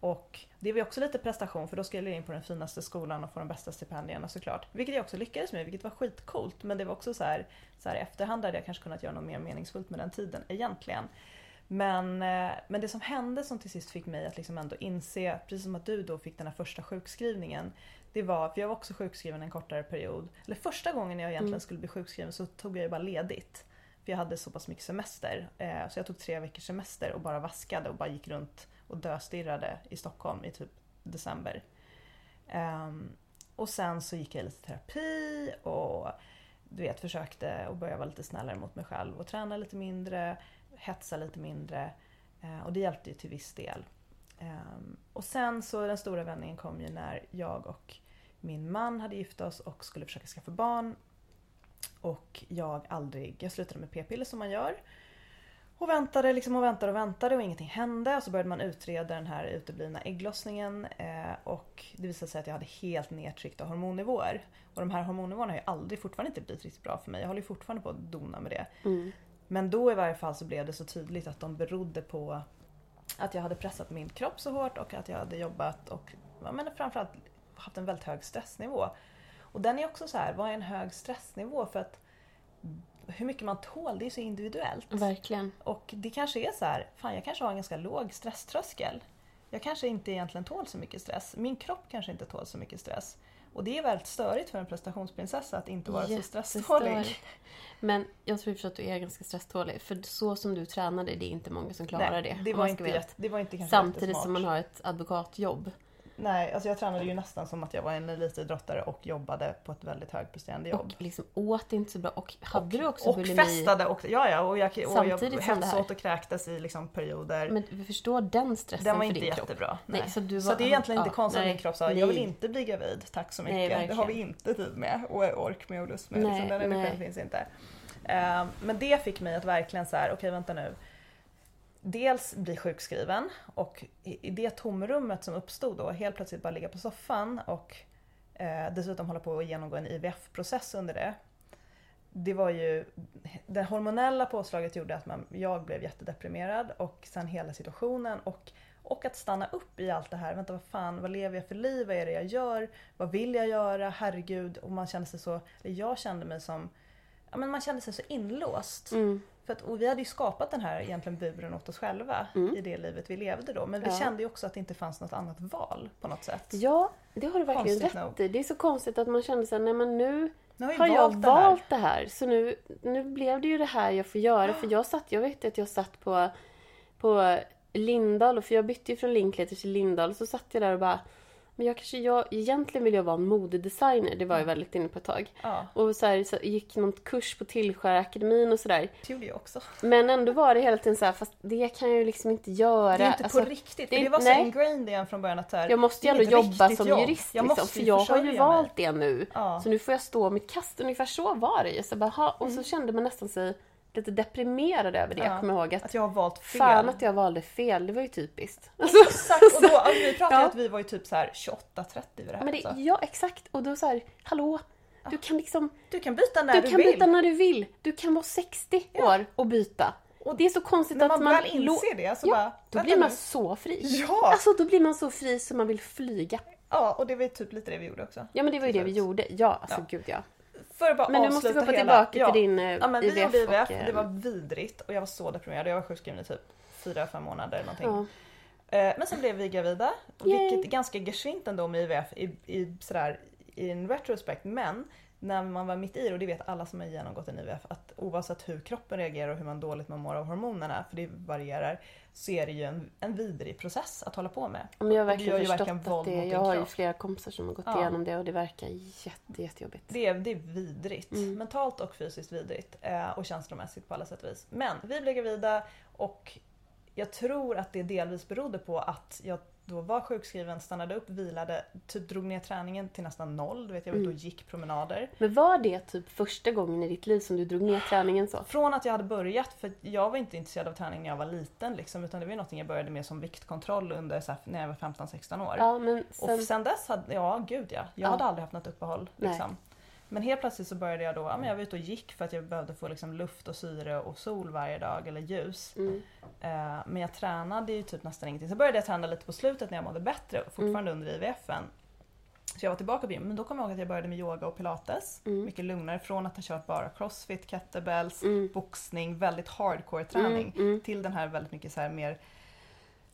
Och det var ju också lite prestation för då skulle jag in på den finaste skolan och få de bästa stipendierna såklart. Vilket jag också lyckades med, vilket var skitcoolt. Men det var också så här, så här i efterhand hade jag kanske kunnat göra något mer meningsfullt med den tiden egentligen. Men, eh, men det som hände som till sist fick mig att liksom ändå inse, precis som att du då fick den här första sjukskrivningen. Det var, för jag var också sjukskriven en kortare period. Eller första gången jag egentligen Mm. skulle bli sjukskriven så tog jag ju bara ledigt. För jag hade så pass mycket semester. Eh, så jag tog tre veckors semester och bara vaskade och bara gick runt och döstirrade i Stockholm i typ december. Ehm, och sen så gick jag lite terapi och du vet försökte att börja vara lite snällare mot mig själv och träna lite mindre, hetsa lite mindre. Eh, och det hjälpte ju till viss del. Ehm, och sen så den stora vändningen kom ju när jag och min man hade gift oss och skulle försöka skaffa barn. Och jag aldrig, jag slutade med p-piller som man gör. Och väntade liksom och väntade och väntade och ingenting hände. Och så började man utreda den här uteblivna ägglossningen. Eh, och det visade sig att jag hade helt nedtryckta hormonnivåer. Och de här hormonnivåerna har ju aldrig, fortfarande inte blivit riktigt bra för mig. Jag håller ju fortfarande på att dona med det. Mm. Men då i varje fall så blev det så tydligt att de berodde på att jag hade pressat min kropp så hårt och att jag hade jobbat och men framförallt haft en väldigt hög stressnivå. Och den är också så här, vad är en hög stressnivå? För att hur mycket man tål, det är så individuellt. Verkligen. Och det kanske är så här, fan jag kanske har en ganska låg stresströskel. Jag kanske inte egentligen tål så mycket stress. Min kropp kanske inte tål så mycket stress. Och det är väldigt störigt för en prestationsprinsessa att inte vara så stresstålig. Men jag tror för att du är ganska stresstålig. För så som du tränade, det är inte många som klarar Nej, det. det var inte, det var inte kanske Samtidigt som man har ett advokatjobb. Nej, alltså jag tränade ju nästan som att jag var en elitidrottare och jobbade på ett väldigt högpresterande jobb. Och liksom åt inte så bra. Och hade och, du också och bulimi? festade och, ja, ja, och jag, och jag Samtidigt hetsåt och kräktes i liksom perioder. Men vi förstår den stressen Den var för inte din kropp. jättebra. Nej, Nej. så du Så var- det är egentligen ja, inte konstigt att nej, min kropp sa nej. jag vill inte bli gravid, tack så Nej, mycket. det har vi inte tid med och ork med och lust med. Nej, liksom, den energin nej. finns inte. Eh, men det fick mig att verkligen så här, okej vänta nu. Dels bli sjukskriven och i det tomrummet som uppstod då, helt plötsligt bara ligga på soffan och eh, dessutom hålla på att genomgå en IVF-process under det. Det var ju, det hormonella påslaget gjorde att man, jag blev jättedeprimerad och sen hela situationen och, och att stanna upp i allt det här. Vänta vad fan, vad lever jag för liv? Vad är det jag gör? Vad vill jag göra? Herregud. Och man kände sig så, jag kände mig som, ja men man kände sig så inlåst. Mm. För att, och vi hade ju skapat den här egentligen buren åt oss själva Mm. i det livet vi levde då. Men vi Ja. kände ju också att det inte fanns något annat val på något sätt. Ja, det har du verkligen Konstigt rätt i. Det är så konstigt att man kände sig, nej men nu Nu har, vi har jag valt det här. valt det här. Så nu, nu blev det ju det här jag får göra. För jag satt, jag vet att jag satt på, på Lindahl, för jag bytte ju från Linkletter till Lindahl. Och så satt jag där och bara, men jag kanske, jag, egentligen vill jag vara en modedesigner. Det var jag väldigt inne på ett tag. Ja, Och så, här, så gick någon kurs på Tillskärakademin och sådär. det gjorde jag också. Men ändå var det hela tiden så här, fast det kan jag ju liksom inte göra. Det är inte Alltså, på riktigt. det det var så nej. ingrained igen från början att här, Jag måste ju ändå jobba som jobb. jurist. Jag liksom, för jag har ju försörja mig. valt det nu. Ja. Så nu får jag stå mitt kast. Ungefär så var det ju. Så bara, ha, och så Mm. kände man nästan sig lite deprimerad över det. Ja. Jag kommer ihåg att, Att jag har valt fel. fan att jag valde fel. Det var ju typiskt. Exakt! Och då, alltså, vi pratade Ja. att vi var ju typ så här 28-30 vid det här. Men det, alltså. ja, exakt. Och då så här, hallå. Du kan liksom, Du kan byta när du du, kan vill. byta när du vill. Du kan vara 60 Ja. år och byta. Och Det är så konstigt när att man man... väl inser det så ja, bara, då blir man nu. så fri. Ja! Alltså då blir man så fri så man vill flyga. Ja, och det var ju typ lite det vi gjorde också. Ja men det var ju det vi Precis. gjorde. Ja, alltså Ja. gud ja. För att bara Men nu måste vi hoppa hela- tillbaka till din eh, Ja men vi IVF. gjorde IVF, och, eh, det var vidrigt och jag var så deprimerad. Jag var sjukskriven i typ 4-5 månader eller någonting. ja. Eh, Men sen blev vi gravida, Yay. vilket är ganska geschwint ändå med IVF i, i, sådär, i en retrospect. Men när man var mitt i det, och det vet alla som har genomgått en IVF, att oavsett hur kroppen reagerar och hur man dåligt man mår av hormonerna, för det varierar, så är det ju en, en vidrig process att hålla på med. Men jag har Och verkligen ju förstått att det, jag har ju flera kompisar som har gått Ja. igenom det och det verkar jätte, jättejobbigt. Det är, det är vidrigt. Mm. Mentalt och fysiskt vidrigt. Eh, och känslomässigt på alla sätt och vis. Men vi blev gravida och jag tror att det delvis berodde på att jag då var sjukskriven, stannade upp, vilade, typ drog ner träningen till nästan noll. Du vet, jag var ute och Mm. gick promenader. Men var det typ första gången i ditt liv som du drog ner träningen så? Från att jag hade börjat, för jag var inte intresserad av träning när jag var liten liksom, utan det var ju någonting jag började med som viktkontroll under här, när jag var 15-16 år. Ja men Och sen... sen dess hade, ja gud ja, jag Ja. hade aldrig haft något uppehåll. Nej. Men helt plötsligt så började jag då, ja, men jag var ute och gick för att jag behövde få liksom, luft och syre och sol varje dag eller ljus. Mm. Eh, men jag tränade ju typ nästan ingenting. Så började jag träna lite på slutet när jag mådde bättre, fortfarande Mm. under IVFen. Så jag var tillbaka på gym, men då kom jag ihåg att jag började med yoga och pilates. Mm. Mycket lugnare från att ha kört bara crossfit, kettlebells, Mm. boxning, väldigt hardcore träning. Mm, mm. Till den här väldigt mycket så här mer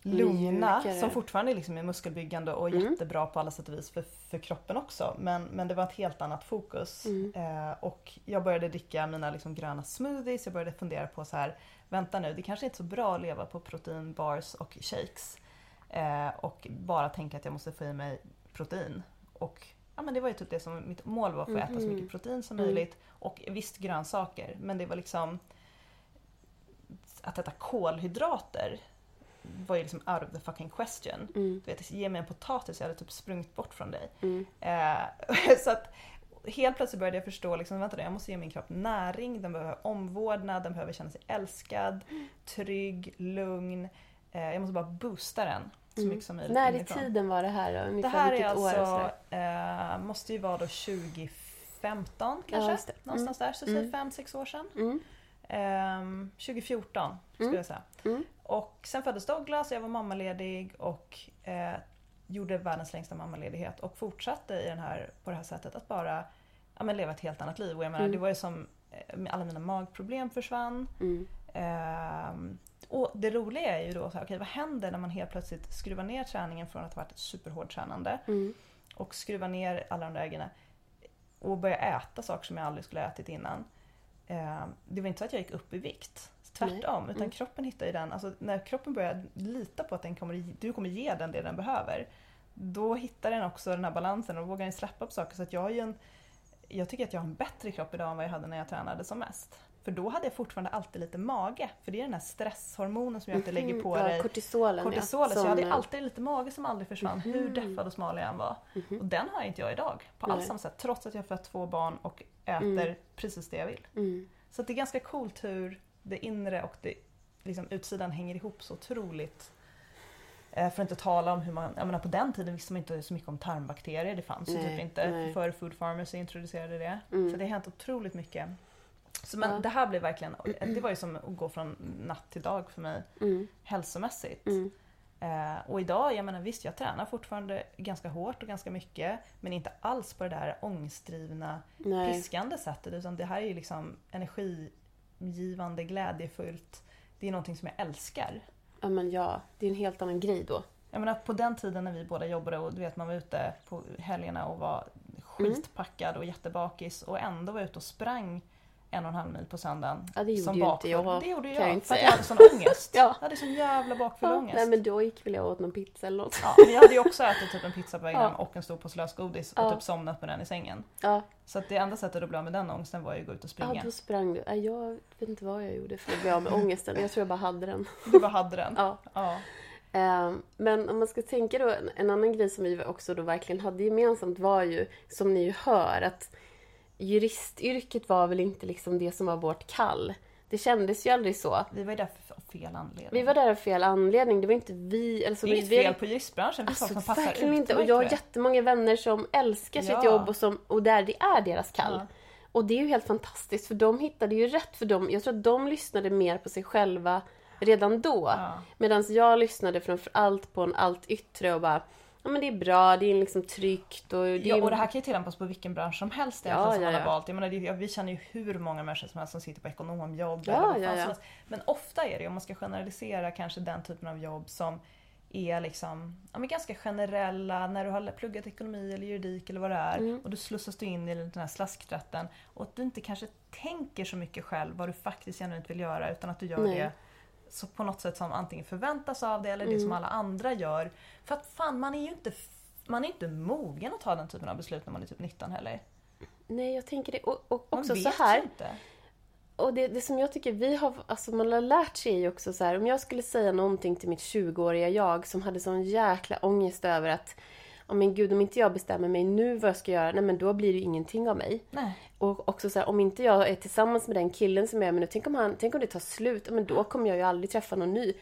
lugna Mjukare. som fortfarande liksom är muskelbyggande och Mm. jättebra på alla sätt och vis för, för kroppen också. Men, men det var ett helt annat fokus. Mm. Eh, och jag började dricka mina liksom gröna smoothies, jag började fundera på så här, vänta nu, det kanske inte är så bra att leva på proteinbars och shakes. Eh, och bara tänka att jag måste få i mig protein. Och ja, men det var ju typ det som mitt mål var, för att äta så Mhm. mycket protein som Mm. möjligt. Och visst grönsaker, men det var liksom att äta kolhydrater var ju liksom out of the fucking question. Mm. Du vet, ge mig en potatis, jag hade typ sprungit bort från dig. Mm. Eh, så att helt plötsligt började jag förstå, liksom, vänta nu, jag måste ge min kropp näring, den behöver omvårdnad, den behöver känna sig älskad, trygg, lugn. Eh, jag måste bara boosta den så Mm. mycket som möjligt När i tiden var det här då? Det Ungefär här är alltså, eh, måste ju vara då 2015 Ja, kanske? just det. Någonstans där, så Mm. säg 5-6 år sedan. Mm. Ehm, 2014 skulle Mm. jag säga. Mm. Och sen föddes Douglas, jag var mammaledig och eh, gjorde världens längsta mammaledighet och fortsatte i den här, på det här sättet att bara ja, men leva ett helt annat liv. Och jag menar, Mm. det var ju som eh, alla mina magproblem försvann. Mm. Ehm, och det roliga är ju då, så här, okej, vad händer när man helt plötsligt skruvar ner träningen från att ha varit ett superhårt tränande Mm. och skruvar ner alla de där grejerna och börjar äta saker som jag aldrig skulle ha ätit innan. Eh, det var inte så att jag gick upp i vikt. Tvärtom, Nej. utan Mm. kroppen hittar ju den, alltså när kroppen börjar lita på att den kommer, du kommer ge den det den behöver, då hittar den också den här balansen och vågar den släppa på saker. Så att jag har en, jag tycker att jag har en bättre kropp idag än vad jag hade när jag tränade som mest. För då hade jag fortfarande alltid lite mage, för det är den här stresshormonen som att det lägger på Mhm. dig ja, kortisolen, kortisolet. ja. så jag hade alltid lite mage som aldrig försvann, hur Mhm. deffad och smal jag än var. mhm. Och den har inte jag idag på alls samma sätt. Trots att jag har fött två barn och äter Mm. precis det jag vill. Mm. Så det är ganska coolt hur det inre och det, liksom, utsidan hänger ihop så otroligt. Eh, För att inte tala om hur man, jag menar på den tiden visste man inte så mycket om tarmbakterier. Det fanns ju typ inte nej. för Food Pharmacy introducerade det. Mm. Så det har hänt otroligt mycket. Så men Ja. det här blev verkligen, det var ju som att gå från natt till dag för mig Mm. hälsomässigt. Mm. Eh, och idag, jag menar visst jag tränar fortfarande ganska hårt och ganska mycket men inte alls på det där ångestdrivna, Nej. piskande sättet utan det här är ju liksom energigivande, glädjefullt. Det är någonting som jag älskar. Ja, men ja, det är en helt annan grej då. Jag menar på den tiden när vi båda jobbade och du vet man var ute på helgerna och var skitpackad och jättebakis och ändå var ute och sprang en och en halv mil på söndagen. Ja, det gjorde som ju inte jag. Det gjorde kan jag jag inte för att jag hade sån ångest. Ja. Jag hade sån jävla bakfull Ja, ångest. nej, men då gick väl jag åt någon pizza eller något. Ja, men jag hade ju också ätit typ en pizza på vägen Ja. och en stor påse lösgodis och Ja. typ somnat med den i sängen. Ja, Så att det enda sättet att bli av med den ångesten var ju att gå ut och ja springa. då sprang du. Ja, jag vet inte vad jag gjorde för att bli av med ångesten. Jag tror jag bara hade den. Du bara hade den. Ja. Ja. Ehm, Men om man ska tänka då, en- en annan grej som vi också då verkligen hade gemensamt var ju, som ni ju hör, att juristyrket var väl inte liksom det som var vårt kall. Det kändes ju aldrig så. Vi var ju där av fel anledning. Vi var där av fel anledning. Det var inte vi... Alltså, det är inget vi fel på juristbranschen, det är Alltså som passar verkligen inte. Och jag har jättemånga vänner som älskar sitt Ja. jobb och, som, och där det är deras kall. Ja. Och det är ju helt fantastiskt för de hittade ju rätt för dem. Jag tror att de lyssnade mer på sig själva redan då. Ja. Medan jag lyssnade framför allt på en allt yttre och bara Ja men det är bra, det är liksom tryggt och det Ja, är... och det här kan ju tillämpas på vilken bransch som helst Ja, som ja, man har ja. valt. Jag menar, det, ja, vi känner ju hur många människor som helst som sitter på ekonomjobb. Ja, eller vad ja, ja. Men ofta är det, om man ska generalisera, kanske den typen av jobb som är liksom, ja, men ganska generella när du har pluggat ekonomi eller juridik eller vad det är Mm. och du slussas du in i den här slaskträtten och att du inte kanske tänker så mycket själv vad du faktiskt genuint vill göra utan att du gör Nej. det så på något sätt som antingen förväntas av dig eller det Mm. som alla andra gör. För att fan, man är ju inte, man är inte mogen att ta den typen av beslut när man är typ 19 heller. Nej jag tänker det. Och, och också så här. inte. Och det, det som jag tycker vi har, alltså man har lärt sig är ju också så här, om jag skulle säga någonting till mitt 20-åriga jag som hade sån jäkla ångest över att Ja men gud, om inte jag bestämmer mig nu vad jag ska göra, nej men då blir det ju ingenting av mig. Nej. Och också så här, om inte jag är tillsammans med den killen som jag är med nu, tänk om, han, tänk om det tar slut, Ja, men då kommer jag ju aldrig träffa någon ny.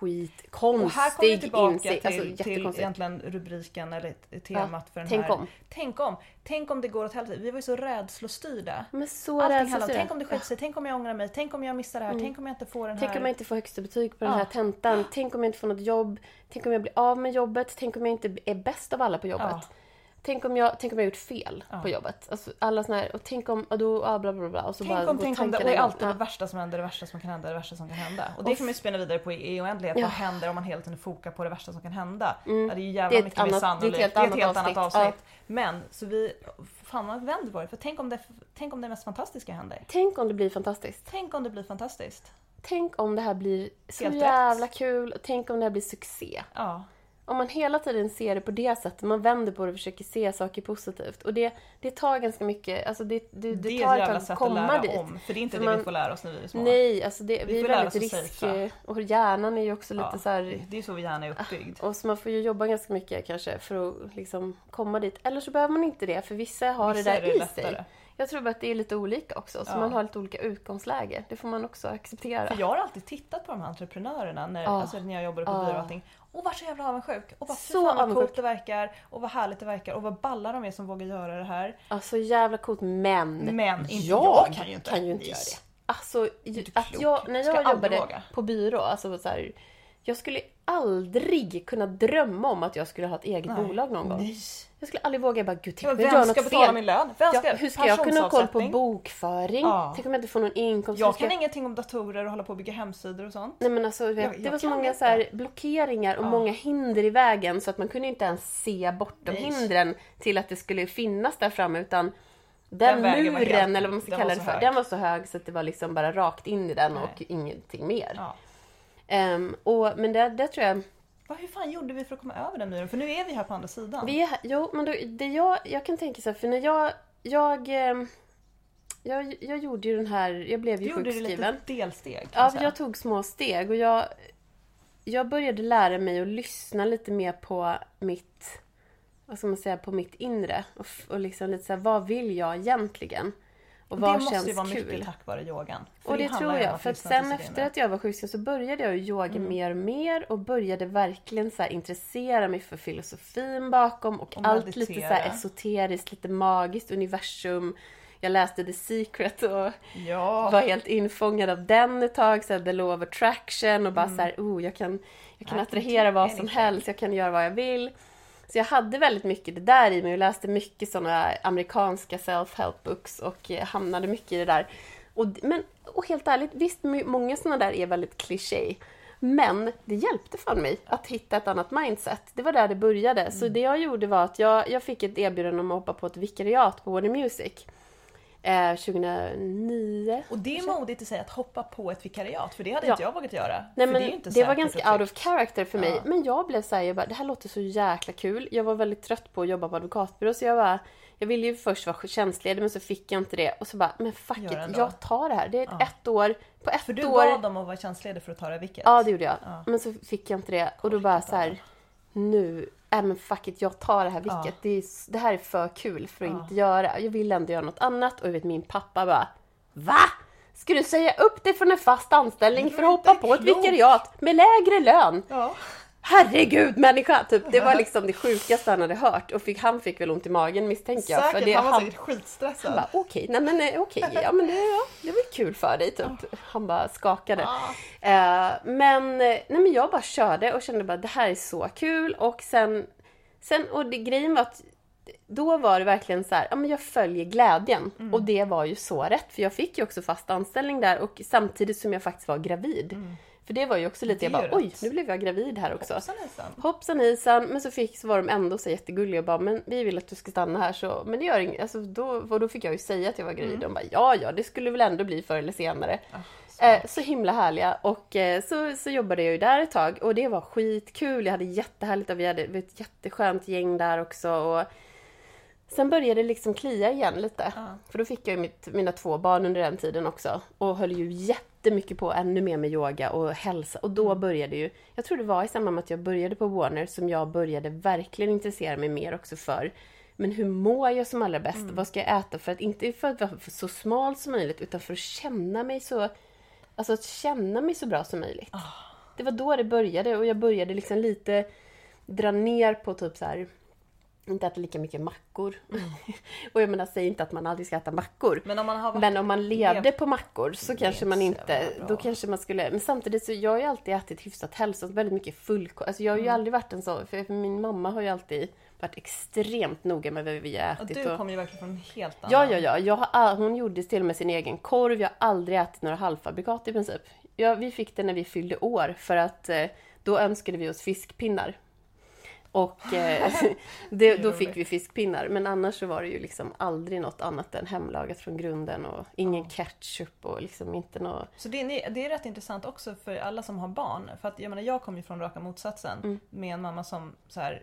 Skit, Och här kommer vi tillbaka insikt. till, Alltså till egentligen rubriken eller temat för den tänk här. om. Tänk om. Tänk om det går åt helvete. Vi var ju så rädslostyrda. Men så Allting det. tänk om det skiter sig, tänk om jag ångrar mig, tänk om jag missar det här, tänk om jag inte får den Mm. Tänk här. om jag inte får högsta betyg på den Ja. här tentan. Tänk om jag inte får något jobb. Tänk om jag blir av med jobbet. Tänk om jag inte är bäst av alla på jobbet. Ja. Tänk, om jag, tänk om jag gjort fel Ja. på jobbet. Alltså, alla såna här, och tänk om, och då, ja, bla bla bla. Och så bara Tänk om, går tänk om det, det är alltid Ja. det värsta som händer, det värsta som kan hända, det värsta som kan hända. Och det Och kan man ju spinna vidare på i, i oändlighet. Ja. Vad händer om man hela tiden fokar på det värsta som kan hända? Mm. Ja, det är ju Det jävla är mycket mer sannolikt. det är ett helt det är ett helt annat avsnitt. avsnitt. Men, så vi, fan man vänder på det. För tänk om det, tänk om det mest fantastiska händer. Tänk om det blir fantastiskt. Tänk om det blir fantastiskt. Tänk om det här blir så Helt rätt. jävla kul. Tänk om det här blir succé. Ja. Om man hela tiden ser det på det sättet, man vänder på det och försöker se saker positivt. Och det, det tar ganska mycket, alltså det, det, det, Det tar ett tag att sätt att komma lära dit. om. För det är inte För det man- vi får lära oss när vi är små. Nej, alltså det, Vi vi är väldigt risk... Och hjärnan är ju också lite Ja, så här... Det är så vi gärna är uppbyggd. Och så man får ju jobba ganska mycket kanske för att liksom komma dit. Eller så behöver man inte det, för vissa har Vissa det är där i lättare. sig. Jag tror bara att det är lite olika också, så Ja. man har lite olika utgångsläge. Det får man också acceptera. För jag har alltid tittat på de här entreprenörerna när, Ja. alltså när jag jobbade på Ja. byrå och allting. Och var så jävla avundsjuk. Och fy Så fan vad coolt det verkar. Och vad härligt det verkar. Och vad balla de är som vågar göra det här. Ja, så jävla coolt, men, Men inte jag, jag kan ju inte. kan ju inte göra det. Alltså, att jag, när jag jobbade på byrå, alltså så här, jag skulle aldrig kunna drömma om att jag skulle ha ett eget Nej. bolag någon gång. Nej. Jag skulle aldrig våga bara, gud, tänk Men om jag gör vem ska något betala fel. min lön? Vem ska, Ja, hur ska jag kunna ha koll på bokföring? Ja. Tänk om jag inte får någon inkomst? Jag kan ingenting om datorer och hålla på och bygga hemsidor och sånt. Nej men alltså, vet, Jag- det jag var så många så här blockeringar och Ja. många hinder i vägen så att man kunde inte ens se bortom Nej. hindren till att det skulle finnas där framme utan den, var muren helt- eller vad man ska den kalla det för, hög. den var så hög så att det var liksom bara rakt in i den Nej. och ingenting mer. Ja. Ehm, och, men det, det tror jag, Vad, hur fan gjorde vi för att komma över den muren? För nu är vi här på andra sidan. vi är, här- jo men då, det jag, jag kan tänka så här, för när jag, jag, ehm, jag, jag gjorde ju den här, jag blev du ju gjorde det sjukskriven. lite delsteg. Ja, jag tog små steg och jag, jag började lära mig att lyssna lite mer på mitt, vad ska man säga, på mitt inre. Och, och liksom lite så här, vad vill jag egentligen? Och det vad måste känns ju vara kul? mycket tack vare yogan. Och det, handlar tror jag. För att sen efter att jag var sjukskriven så började jag yoga Mm. mer och mer och började verkligen så intressera mig för filosofin bakom och, Och allt lite så meditera. här esoteriskt, lite magiskt, universum. Jag läste The Secret och Ja, var helt infångad av den ett tag, så här, the law of attraction och bara Mm. så här, oh, jag kan, jag kan attrahera vad som helst, jag kan göra vad jag vill. Så jag hade väldigt mycket det där i mig och läste mycket sådana amerikanska self-help books och eh, hamnade mycket i det där. Och, men, och helt ärligt, visst, många sådana där är väldigt kliché. Men det hjälpte fan mig att hitta ett annat mindset. Det var där det började. Så Mm. det jag gjorde var att jag, jag fick ett erbjudande om att hoppa på ett vikariat på Warner Music. Eh, 2009. och det är modigt i sig att hoppa på ett vikariat för det hade Ja. inte jag vågat göra. Nej, men det det var ganska out of character för mig. Ja. Men jag blev såhär, jag bara, det här låter så jäkla kul. Jag var väldigt trött på att jobba på advokatbyrå så jag bara, jag ville ju först vara tjänstledig men så fick jag inte det. Och så bara, men fuck it, jag tar det här. Det är ett, Ja. ett år. På ett För du år. bad dem att vara tjänstledig för att ta det vilket? Ja, det gjorde jag. Ja. Men så fick jag inte det. Och då bara så här, nu, äh men fuck it, jag tar det här Ja. vilket. Det, är, det här är för kul för att Ja. inte göra. Jag vill ändå göra något annat. Och jag vet min pappa bara, VA? Ska du säga upp dig från en fast anställning för att hoppa på ett vikariat med lägre lön? Ja. Herregud människa! Typ. Det var liksom det sjukaste han hade hört. Och fick, han fick väl ont i magen misstänker jag. Säkert, det, han var han, säkert skitstressad. han bara okej, nej men eh, okej, ja men det, ja, det var kul för dig typ. Han bara skakade. Ah. Eh, men, eh, nej men jag bara körde och kände bara det här är så kul och sen, sen och det, grejen var att då var det verkligen så här, ja men jag följer glädjen. Mm. Och det var ju så rätt för jag fick ju också fast anställning där och samtidigt som jag faktiskt var gravid. För det var ju också lite, jag bara oj, nu blev jag gravid här också. Hoppsan hejsan. Hoppsan hejsan, men så, fick, så var de ändå så jättegulliga och bara men vi vill att du ska stanna här så men det gör inget. Alltså, då, då fick jag ju säga att jag var gravid Mm. de bara ja ja det skulle väl ändå bli förr eller senare. Ah, Eh, så himla härliga och eh, så, så jobbade jag ju där ett tag och det var skitkul. Jag hade jättehärligt och vi hade ett jätteskönt gäng där också. Och sen började det liksom klia igen lite. Ja. För då fick jag ju mitt, mina två barn under den tiden också. Och höll ju jättemycket på ännu mer med yoga och hälsa. Och då Mm. började ju, jag tror det var i samband med att jag började på Warner som jag började verkligen intressera mig mer också för men hur mår jag som allra bäst? Mm. Vad ska jag äta för att inte för att vara så smal som möjligt utan för att känna mig så Alltså att känna mig så bra som möjligt. Ah. Det var då det började och jag började liksom lite dra ner på typ så här inte äta lika mycket mackor. och jag menar, säg inte att man aldrig ska äta mackor. Men om man har varit... Men om man levde på mackor så kanske man inte då kanske man skulle, men samtidigt så jag har ju alltid ätit hyfsat hälsosamt, väldigt mycket fullkorn. Alltså jag har ju Mm. aldrig varit en så, för min mamma har ju alltid varit extremt noga med vad vi har Och ätit. du och- kommer ju verkligen från en helt annan... Ja, ja, ja. Jag har, hon gjorde till och med sin egen korv. Jag har aldrig ätit några halvfabrikat i princip. Ja, vi fick det när vi fyllde år för att eh, då önskade vi oss fiskpinnar. Och eh, Det då fick vi fiskpinnar. Men annars så var det ju liksom aldrig något annat än hemlagat från grunden och ingen ketchup och liksom inte något... Så det är, det är rätt intressant också för alla som har barn. För att jag menar jag kommer ju från raka motsatsen. Mm. Med en mamma som så här,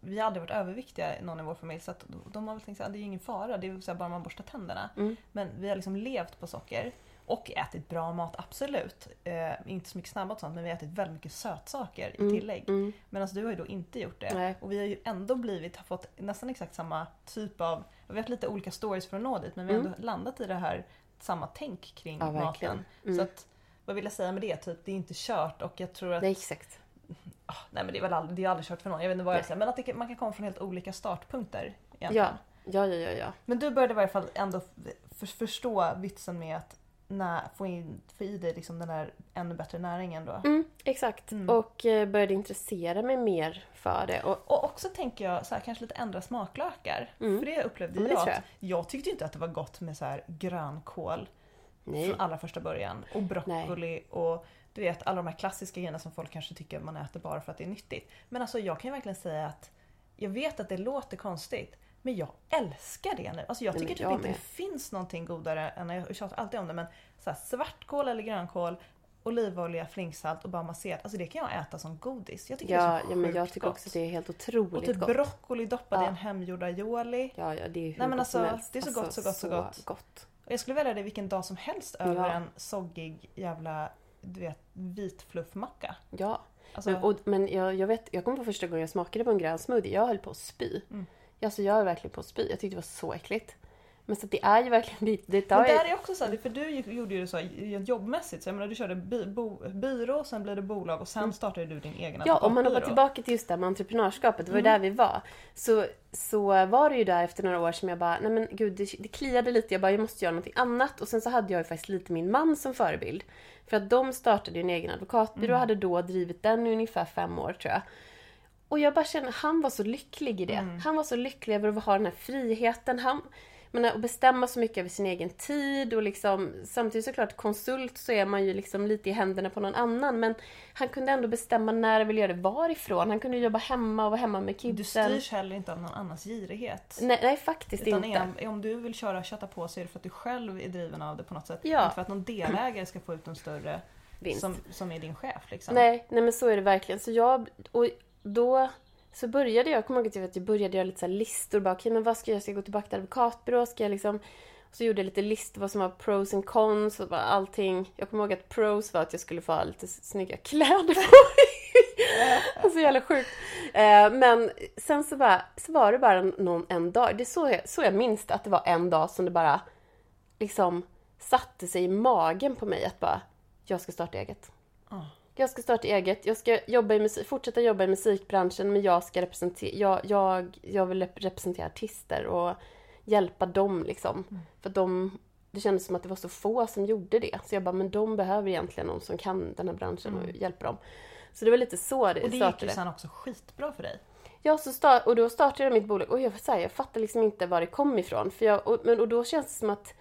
Vi har aldrig varit överviktiga någon i vår familj så att de har väl tänkt att det är ingen fara. Det är bara man borstar tänderna. Mm. Men vi har liksom levt på socker. Och ätit bra mat, absolut. Eh, inte så mycket snabbmat sånt men vi har ätit väldigt mycket sötsaker i tillägg. Mm. Medan du har ju då inte gjort det. Nej. Och vi har ju ändå blivit, har fått nästan exakt samma typ av, vi har haft lite olika stories för att nå dit men vi har ändå landat i det här samma tänk kring Mm. Ja, maten. Mm. Så att, vad vill jag säga med det? Typ, det är inte kört och jag tror att... Nej, exakt. Ah, nej men det är väl aldrig, det är aldrig kört för någon, jag vet inte vad jag säger. Men att det, man kan komma från helt olika startpunkter. Egentligen. Ja. Ja, ja, ja, ja. Men du började i varje fall ändå för, förstå vitsen med att få, in, få i dig liksom den här ännu bättre näringen då. Mm, exakt. Mm. Och eh, började intressera mig mer för det. Och, Och också tänker jag så här, kanske lite ändra smaklökar. Mm. För det upplevde Ja, det jag. att Jag tyckte inte att det var gott med så här grönkål nej. från allra första början. Och broccoli och du vet alla de här klassiska grejerna som folk kanske tycker man äter bara för att det är nyttigt. Men alltså jag kan ju verkligen säga att jag vet att det låter konstigt men jag älskar det nu. Alltså jag Nej, tycker men typ jag inte med. det finns någonting godare än, jag tjatar alltid om det, men så här, svartkål eller grönkål, olivolja, flingsalt och bara masserat. Alltså det kan jag äta som godis. Jag tycker det Ja, är så ja, men jag tycker gott. också att det är helt Och otroligt typ gott. broccoli doppad i Ja. en hemgjord aioli. Ja, ja, det är hur Nej, men gott alltså, det är så gott, så gott, så gott. gott. Och jag skulle välja det vilken dag som helst över Ja. en soggig jävla du vet, vit fluffmacka. Ja. Alltså, Men, och, men jag, jag vet, jag kommer på första gången jag smakade på en grön smoothie, jag höll på att spy. Mm. Alltså jag är verkligen på att spy. Jag tyckte det var så äckligt. Men så det är ju verkligen dit. Det tar men där är också så här, för du gjorde ju det så här, jobbmässigt. Så jag menar, du körde by, bo, byrå, sen blev det bolag och sen startade du din egen Mm. Ja, om man hoppar tillbaka till just det här med entreprenörskapet, det var ju Mm. där vi var. Så, så var det ju där efter några år som jag bara, nej men gud det, det kliade lite, jag bara jag måste göra någonting annat. Och sen så hade jag ju faktiskt lite min man som förebild. För att de startade ju en egen advokatbyrå Mm. och hade då drivit den i ungefär fem år tror jag. Och jag bara kände, han var så lycklig i det. Mm. Han var så lycklig över att ha den här friheten. Han, men att bestämma så mycket över sin egen tid och liksom samtidigt såklart konsult så är man ju liksom lite i händerna på någon annan men han kunde ändå bestämma när han ville göra det, varifrån. Han kunde jobba hemma och vara hemma med Du kidsen. styrs heller inte av någon annans girighet. Nej, nej faktiskt Utan inte. en, om du vill köra kötta på så är det för att du själv är driven av det på något sätt. Ja. Inte för att någon delägare ska få ut en större Vinst. som, som är din chef. Liksom. Nej, nej men så är det verkligen. Så jag, och då så började jag, jag kommer ihåg att jag, började göra lite så listor. Bara, okej men vad ska jag? Ska jag gå tillbaka till advokatbyrå? Ska jag liksom... Och så gjorde jag lite listor vad som var pros and cons och allting. Jag kommer ihåg att pros var att jag skulle få ha lite snygga kläder på mig. så jävla sjukt. Eh, men sen så, bara, så var det bara någon, en dag. Det är så jag, så jag minns det, att det var en dag som det bara liksom satte sig i magen på mig att bara, jag ska starta eget. Ah. Jag ska starta eget, jag ska jobba i musik, fortsätta jobba i musikbranschen men jag ska representera, jag, jag, jag vill rep- representera artister och hjälpa dem liksom. Mm. För de, det kändes som att det var så få som gjorde det. Så jag bara, men de behöver egentligen någon som kan den här branschen och hjälper dem. Så det var lite så det Mm. Och det gick ju sen också skitbra för dig. Ja, så start, och då startade jag mitt bolag och jag, så här, jag fattar liksom inte var det kom ifrån. För jag, och, men, och då känns det som att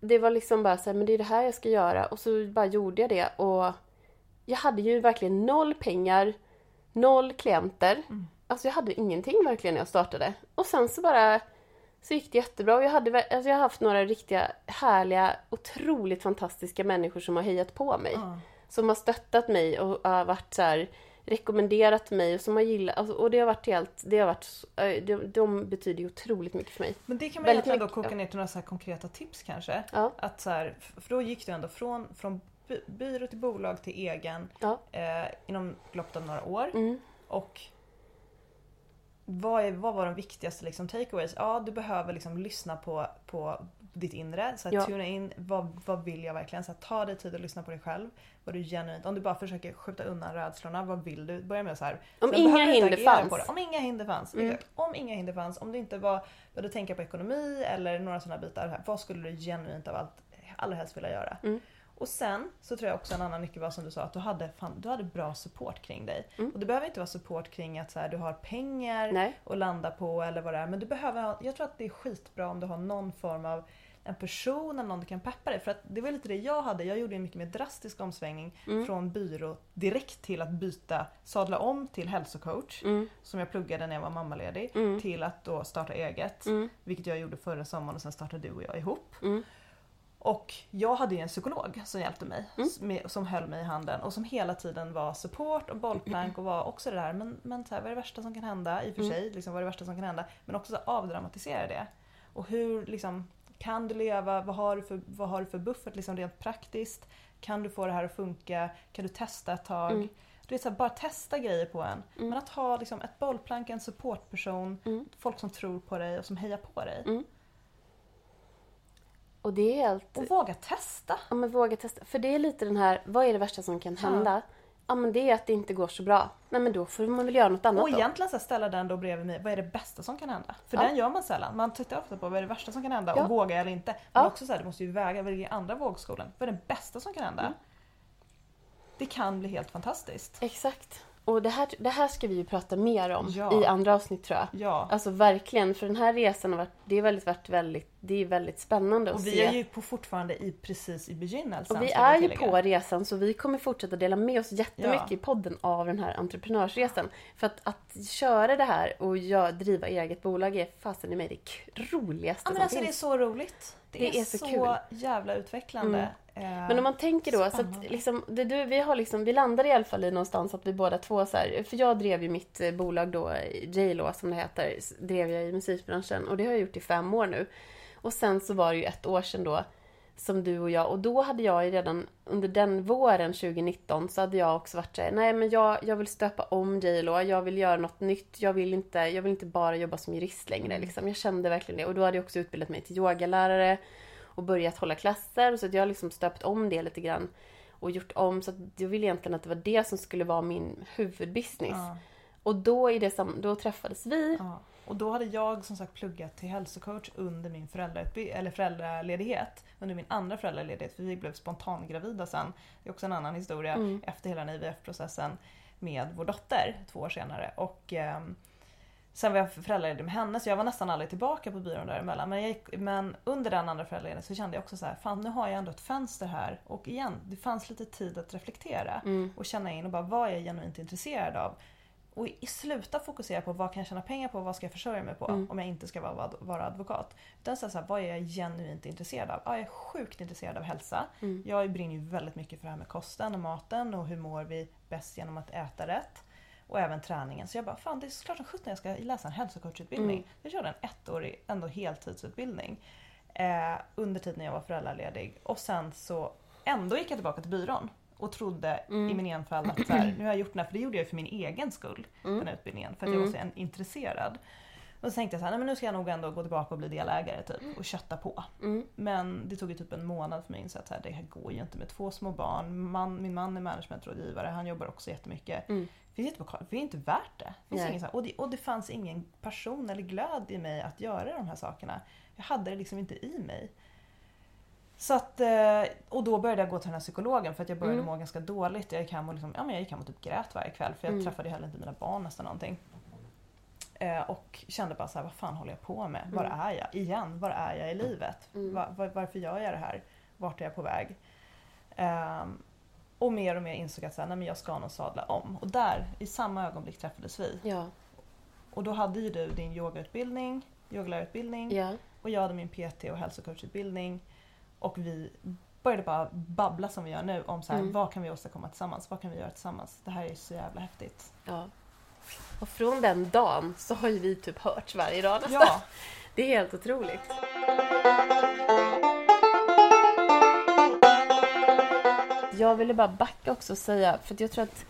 det var liksom bara så här, men det är det här jag ska göra. Och så bara gjorde jag det. Och jag hade ju verkligen noll pengar, noll klienter. Alltså jag hade ingenting verkligen när jag startade. Och sen så bara så gick det jättebra. Och jag, hade, alltså jag har haft några riktiga härliga, otroligt fantastiska människor som har hejat på mig Ja. som har stöttat mig och har varit så här, rekommenderat mig och som har gillat, alltså, och det har varit helt, det har varit, de, de betyder ju otroligt mycket för mig. Men det kan man Väldigt egentligen då koka ner till några så här konkreta tips kanske. Ja. Att så här, för då gick du ändå från, från byrå till bolag till egen Ja. eh, inom loppet av några år. Mm. Och vad, är, vad var de viktigaste liksom, takeaways? Ja, du behöver liksom lyssna på, på ditt inre. Så här, Ja. Tuna in, vad, vad vill jag verkligen? Så här, ta dig tid att lyssna på dig själv. Vad du genuint, om du bara försöker skjuta undan rädslorna, vad vill du? Börja med så här. Om sen inga hinder fanns. På det. Om inga hinder fanns. Mm. Om inga hinder fanns, om du inte var, började tänka på ekonomi eller några sådana bitar. Här, vad skulle du genuint av allt allra helst vilja göra? Mm. Och sen så tror jag också en annan nyckel var som du sa att du hade, fan, du hade bra support kring dig. Mm. Och det behöver inte vara support kring att så här, du har pengar Nej. att landa på eller vad det är. Men du behöver ha, jag tror att det är skitbra om du har någon form av en person eller någon du kan peppa dig. För att det var lite det jag hade. Jag gjorde en mycket mer drastisk omsvängning Mm. från byrå direkt till att byta, sadla om till hälsocoach Mm. som jag pluggade när jag var mammaledig Mm. till att då starta eget. Mm. Vilket jag gjorde förra sommaren och sen startade du och jag ihop. Och jag hade ju en psykolog som hjälpte mig, Mm. med, som höll mig i handen och som hela tiden var support och bollplank och var också det där, men, men så här, vad är det värsta som kan hända? I och för Mm. sig, liksom, vad är det värsta som kan hända? Men också avdramatisera det. Och hur liksom, kan du leva? Vad har du för, vad har du för buffert liksom, rent praktiskt? Kan du få det här att funka? Kan du testa ett tag? Mm. Du vet, så här, bara testa grejer på en. Mm. Men att ha liksom, ett bollplank, en supportperson, Mm. folk som tror på dig och som hejar på dig. Mm. Och det är helt... Och våga testa. Ja, men våga testa. För det är lite den här, vad är det värsta som kan hända? Ja, men det är att det inte går så bra. Nej, men då får man väl göra något annat Och då. egentligen så ställa den då bredvid mig, vad är det bästa som kan hända? För Ja. den gör man sällan. Man tittar ofta på vad är det värsta som kan hända Ja. och vågar eller inte. Men Ja. också så här, du måste ju väga, vad är i andra vågskolen? Vad är det bästa som kan hända? Mm. Det kan bli helt fantastiskt. Exakt. Och det här, det här ska vi ju prata mer om Ja. i andra avsnitt tror jag. Ja. Alltså verkligen, för den här resan har varit, det är väldigt, varit väldigt, det är väldigt spännande att Och se. vi är ju på fortfarande i, precis i begynnelsen. och vi jag är ju på resan så vi kommer fortsätta dela med oss jättemycket Ja. i podden av den här entreprenörsresan. För att, att köra det här och gör, driva eget bolag är fasen i mig det roligaste Ja, men som alltså det är finns. så roligt. Det, Det är, är så så, kul. jävla utvecklande. Eh, Men om man tänker då, så att liksom, det, du, vi, har liksom, vi landade i alla fall i någonstans att vi båda två så här, för jag drev ju mitt eh, bolag då, J-Lo som det heter, drev jag i musikbranschen och det har jag gjort i fem år nu. Och sen så var det ju ett år sedan då som du och jag, och då hade jag ju redan under den våren 2019 så hade jag också varit såhär, nej men jag, jag vill stöpa om J-Lo, jag vill göra något nytt, jag vill inte, jag vill inte bara jobba som jurist längre liksom. Jag kände verkligen det och då hade jag också utbildat mig till yogalärare och börjat hålla klasser så att jag har liksom stöpt om det lite grann och gjort om så att jag ville egentligen att det var det som skulle vara min huvudbusiness. ja, Och då, i det då träffades vi. ja. Och då hade jag som sagt pluggat till hälsocoach under min eller föräldraledighet. Under min andra föräldraledighet för vi blev spontangravida sen. Det är också en annan historia Mm. efter hela IVF-processen med vår dotter två år senare. Och ehm, Sen var jag föräldraledig med henne så jag var nästan aldrig tillbaka på byrån däremellan. Men, gick, men under den andra föräldraledigheten så kände jag också så här, fan nu har jag ändå ett fönster här. Och igen, det fanns lite tid att reflektera Mm. och känna in och bara vad är jag genuint intresserad av. Och i- sluta fokusera på vad kan jag tjäna pengar på och vad ska jag försörja mig på Mm. om jag inte ska vara, vara advokat. Utan så här, vad är jag genuint intresserad av? Ja, jag är sjukt intresserad av hälsa. Mm. Jag brinner ju väldigt mycket för det här med kosten och maten och hur mår vi bäst genom att äta rätt. Och även träningen. Så jag bara, fan det är såklart som sjutton jag ska läsa en hälsocoachutbildning. Mm. Jag körde en ettårig ändå heltidsutbildning. Eh, under tiden jag var föräldraledig. Och sen så ändå gick jag tillbaka till byrån. Och trodde Mm. i min enfald att så här, nu har jag gjort den här, för det gjorde jag för min egen skull. Mm. Den här utbildningen. För att jag Mm. var så en- intresserad. Och så tänkte jag så här, nej men nu ska jag nog ändå gå tillbaka och bli delägare typ. Och kötta på. Mm. Men det tog ju typ en månad för mig att inse att så här, det här går ju inte med två små barn. Man, min man är managementrådgivare, han jobbar också jättemycket. Mm. Är inte, det är inte värt det. det, finns Nej. ingen, och, det och det fanns ingen passion eller glöd i mig att göra de här sakerna. Jag hade det liksom inte i mig. Så att, eh, och då började jag gå till den här psykologen för att jag började Mm. må ganska dåligt. Jag gick hem och, liksom, ja, men jag gick hem och typ grät varje kväll för jag Mm. träffade heller inte mina barn nästan någonting. Eh, och kände bara så här, vad fan håller jag på med? Var Mm. är jag? Igen, var är jag i livet? Mm. Va- va- varför gör jag det här? Vart är jag på väg? Ehm, och mer och mer insåg att så här, nej, men jag ska nog sadla om. Och där, i samma ögonblick träffades vi. Ja. Och då hade ju du din yogautbildning, yogalärarutbildning Ja. och jag hade min PT och hälsocoachutbildning. Och vi började bara babbla som vi gör nu om så här, Mm. vad kan vi åstadkomma tillsammans? Vad kan vi göra tillsammans? Det här är så jävla häftigt. ja. Och från den dagen så har ju vi typ hörts varje dag nästan. Ja, Det är helt otroligt. Jag ville bara backa också och säga, för jag tror att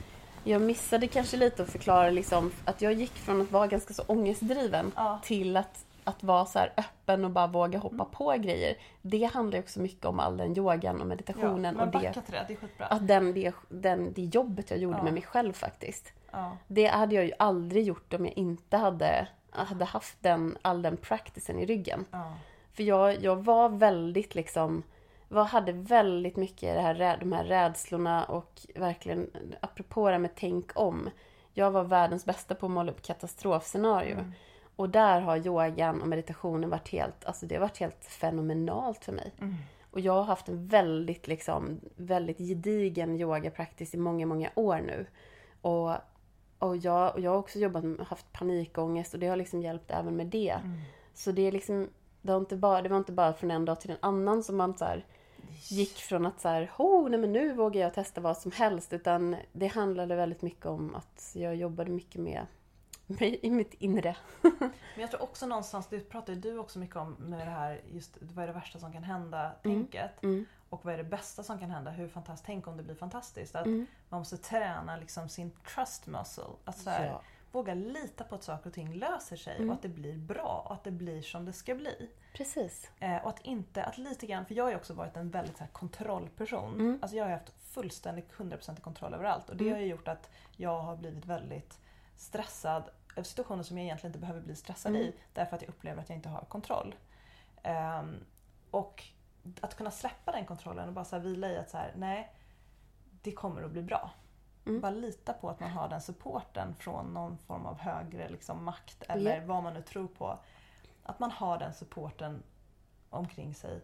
jag missade kanske lite att förklara liksom att jag gick från att vara ganska så ångestdriven ja, till att, att vara så öppen och bara våga hoppa på grejer. Det handlar ju också mycket om all den yogan och ja. meditationen Men och det, till det, det är skitbra. att den, det, den, det jobbet jag gjorde Ja. med mig själv faktiskt. Ja, Det hade jag ju aldrig gjort om jag inte hade, hade haft den, all den practicen i ryggen. ja, För jag, jag var väldigt liksom, var, hade väldigt mycket det här, de här rädslorna och verkligen, apropå det här med tänk om. Jag var världens bästa på att måla upp katastrofscenario. Mm. Och där har yogan och meditationen varit helt, alltså det har varit helt fenomenalt för mig. Mm. Och jag har haft en väldigt, liksom, väldigt gedigen yogapraktis i många, många år nu. Och, och, jag, och jag har också jobbat med, haft panikångest och det har liksom hjälpt även med det. Mm. Så det är liksom, det var inte bara, det var inte bara från en dag till en annan som man så här, gick från att så här, oh, nej men nu vågar jag testa vad som helst. Utan det handlade väldigt mycket om att jag jobbade mycket med mig i mitt inre. Men jag tror också någonstans, det pratar ju du också mycket om med det här just vad är det värsta som kan hända tänket. Mm. Och vad är det bästa som kan hända? Hur fantastiskt, tänk om det blir fantastiskt. Att Mm. man måste träna liksom sin trust muscle. Att så här, Ja. Våga lita på att saker och ting löser sig Mm. och att det blir bra och att det blir som det ska bli. Precis. Eh, och att inte, att lite grann, för jag har ju också varit en väldigt så här, kontrollperson. Mm. Alltså jag har haft fullständig 100% kontroll över allt och det Mm. har gjort att jag har blivit väldigt stressad över situationer som jag egentligen inte behöver bli stressad Mm. i därför att jag upplever att jag inte har kontroll. Ehm, och att kunna släppa den kontrollen och bara så här vila i att så här, nej, det kommer att bli bra. Mm. Bara lita på att man har den supporten från någon form av högre liksom, makt eller Ja. vad man nu tror på. Att man har den supporten omkring sig.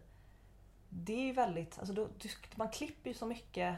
Det är ju väldigt, alltså då, du, man klipper ju så mycket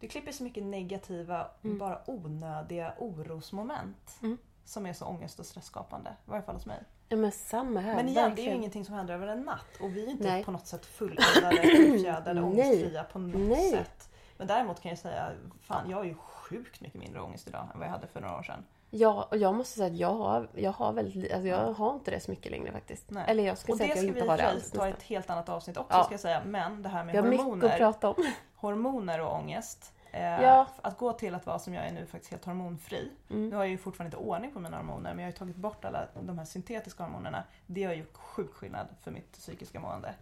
du klipper så mycket negativa, Mm. bara onödiga orosmoment. Mm. Som är så ångest och stressskapande. I varje fall hos mig. Ja men samma här. Men igen, det är ju ingenting som händer över en natt. Och vi är inte Nej. på något sätt fulleldade, utfjädrade, ångestfria på något Nej. sätt. Men däremot kan jag säga, fan jag har ju sjukt mycket mindre ångest idag än vad jag hade för några år sedan. Ja, och jag måste säga att jag har, jag har väldigt, alltså jag har inte det så mycket längre faktiskt. Nej. Eller jag skulle Och säga det att ska jag vi inte har det alls ta i nästan. ett helt annat avsnitt också Ja. ska jag säga. Men det här med Vi hormoner, prata om. hormoner och ångest. Eh, Ja. Att gå till att vara som jag är nu faktiskt helt hormonfri. Mm. Nu har jag ju fortfarande inte ordning på mina hormoner men jag har ju tagit bort alla de här syntetiska hormonerna. Det har ju sjuk skillnad för mitt psykiska mående.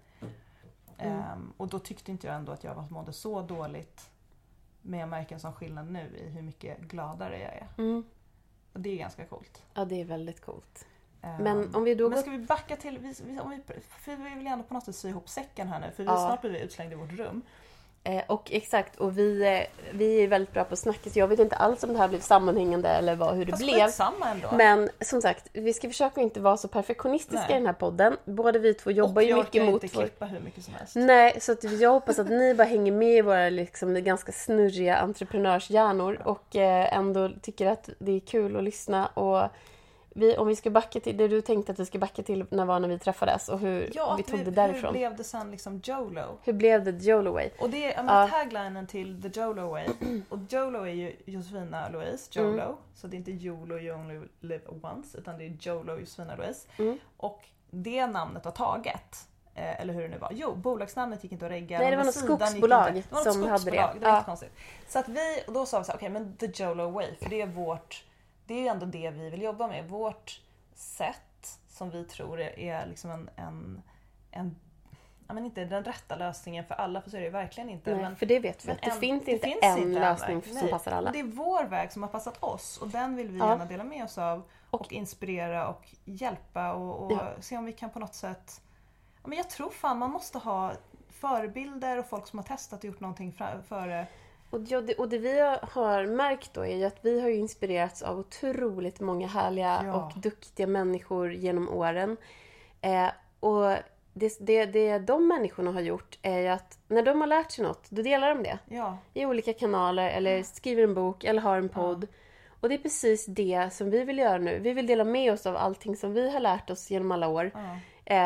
Mm. Ehm, och då tyckte inte jag ändå att jag mådde så dåligt. Men jag märker en sån skillnad nu i hur mycket gladare jag är. Mm. Och det är ganska coolt. Ja, det är väldigt coolt. Ehm, Men om vi då men ska vi backa till, vi, vi, om vi, för vi vill ändå på något sätt sy ihop säcken här nu för vi, Ja. snart blir vi utslängda i vårt rum. Eh, och exakt, och vi, eh, vi är väldigt bra på att snacka så jag vet inte alls om det här blev sammanhängande eller vad, hur det Fast blev. samma ändå. Men som sagt, vi ska försöka inte vara så perfektionistiska Nej. i den här podden. Båda vi två jobbar och ju jag mycket mot inte vår... klippa hur mycket som helst. Nej, så att jag hoppas att ni bara hänger med i våra liksom, ganska snurriga entreprenörshjärnor och eh, ändå tycker att det är kul att lyssna. Och vi, om vi ska backa till det du tänkte att vi ska backa till när var när vi träffades och hur Ja, vi tog det hur därifrån. Hur blev, blev det sen liksom Jolo? det Jolo Way? Och det är Ja. ja. taglinen till The Jolo Way. Och Jolo är ju Josefina Louise, Jolo. Mm. Så det är inte Jolo you only live once utan det är Jolo Josefina Louise. Mm. Och det namnet var taget. eh, Eller hur det nu var. Jo, bolagsnamnet gick inte att regga. Nej, det var något skogsbolag inte- det var något som hade det. skogsbolag, Det var Ja. jättekonstigt. Så att vi, och då sa vi så här, okej men The Jolo Way, för det är vårt, det är ju ändå det vi vill jobba med. Vårt sätt som vi tror är, är liksom en, en, en ja, men inte den rätta lösningen för alla, för så är det verkligen inte. Nej, men, för det vet vi att det en- finns inte en en lösning som Nej. passar alla. Det är vår väg som har passat oss och den vill vi Ja. gärna dela med oss av och, Och- inspirera och hjälpa och, och Ja. se om vi kan på något sätt... Ja, men jag tror fan man måste ha förebilder och folk som har testat och gjort någonting före. Och, ja, det, och det vi har märkt då är ju att vi har inspirerats av otroligt många härliga Ja. och duktiga människor genom åren. Eh, och det, det, det de människorna har gjort är ju att när de har lärt sig något, då delar de det. Ja, I olika kanaler eller skriver en bok eller har en podd. Och det är precis det som vi vill göra nu. Vi vill dela med oss av allting som vi har lärt oss genom alla år. ja. Eh,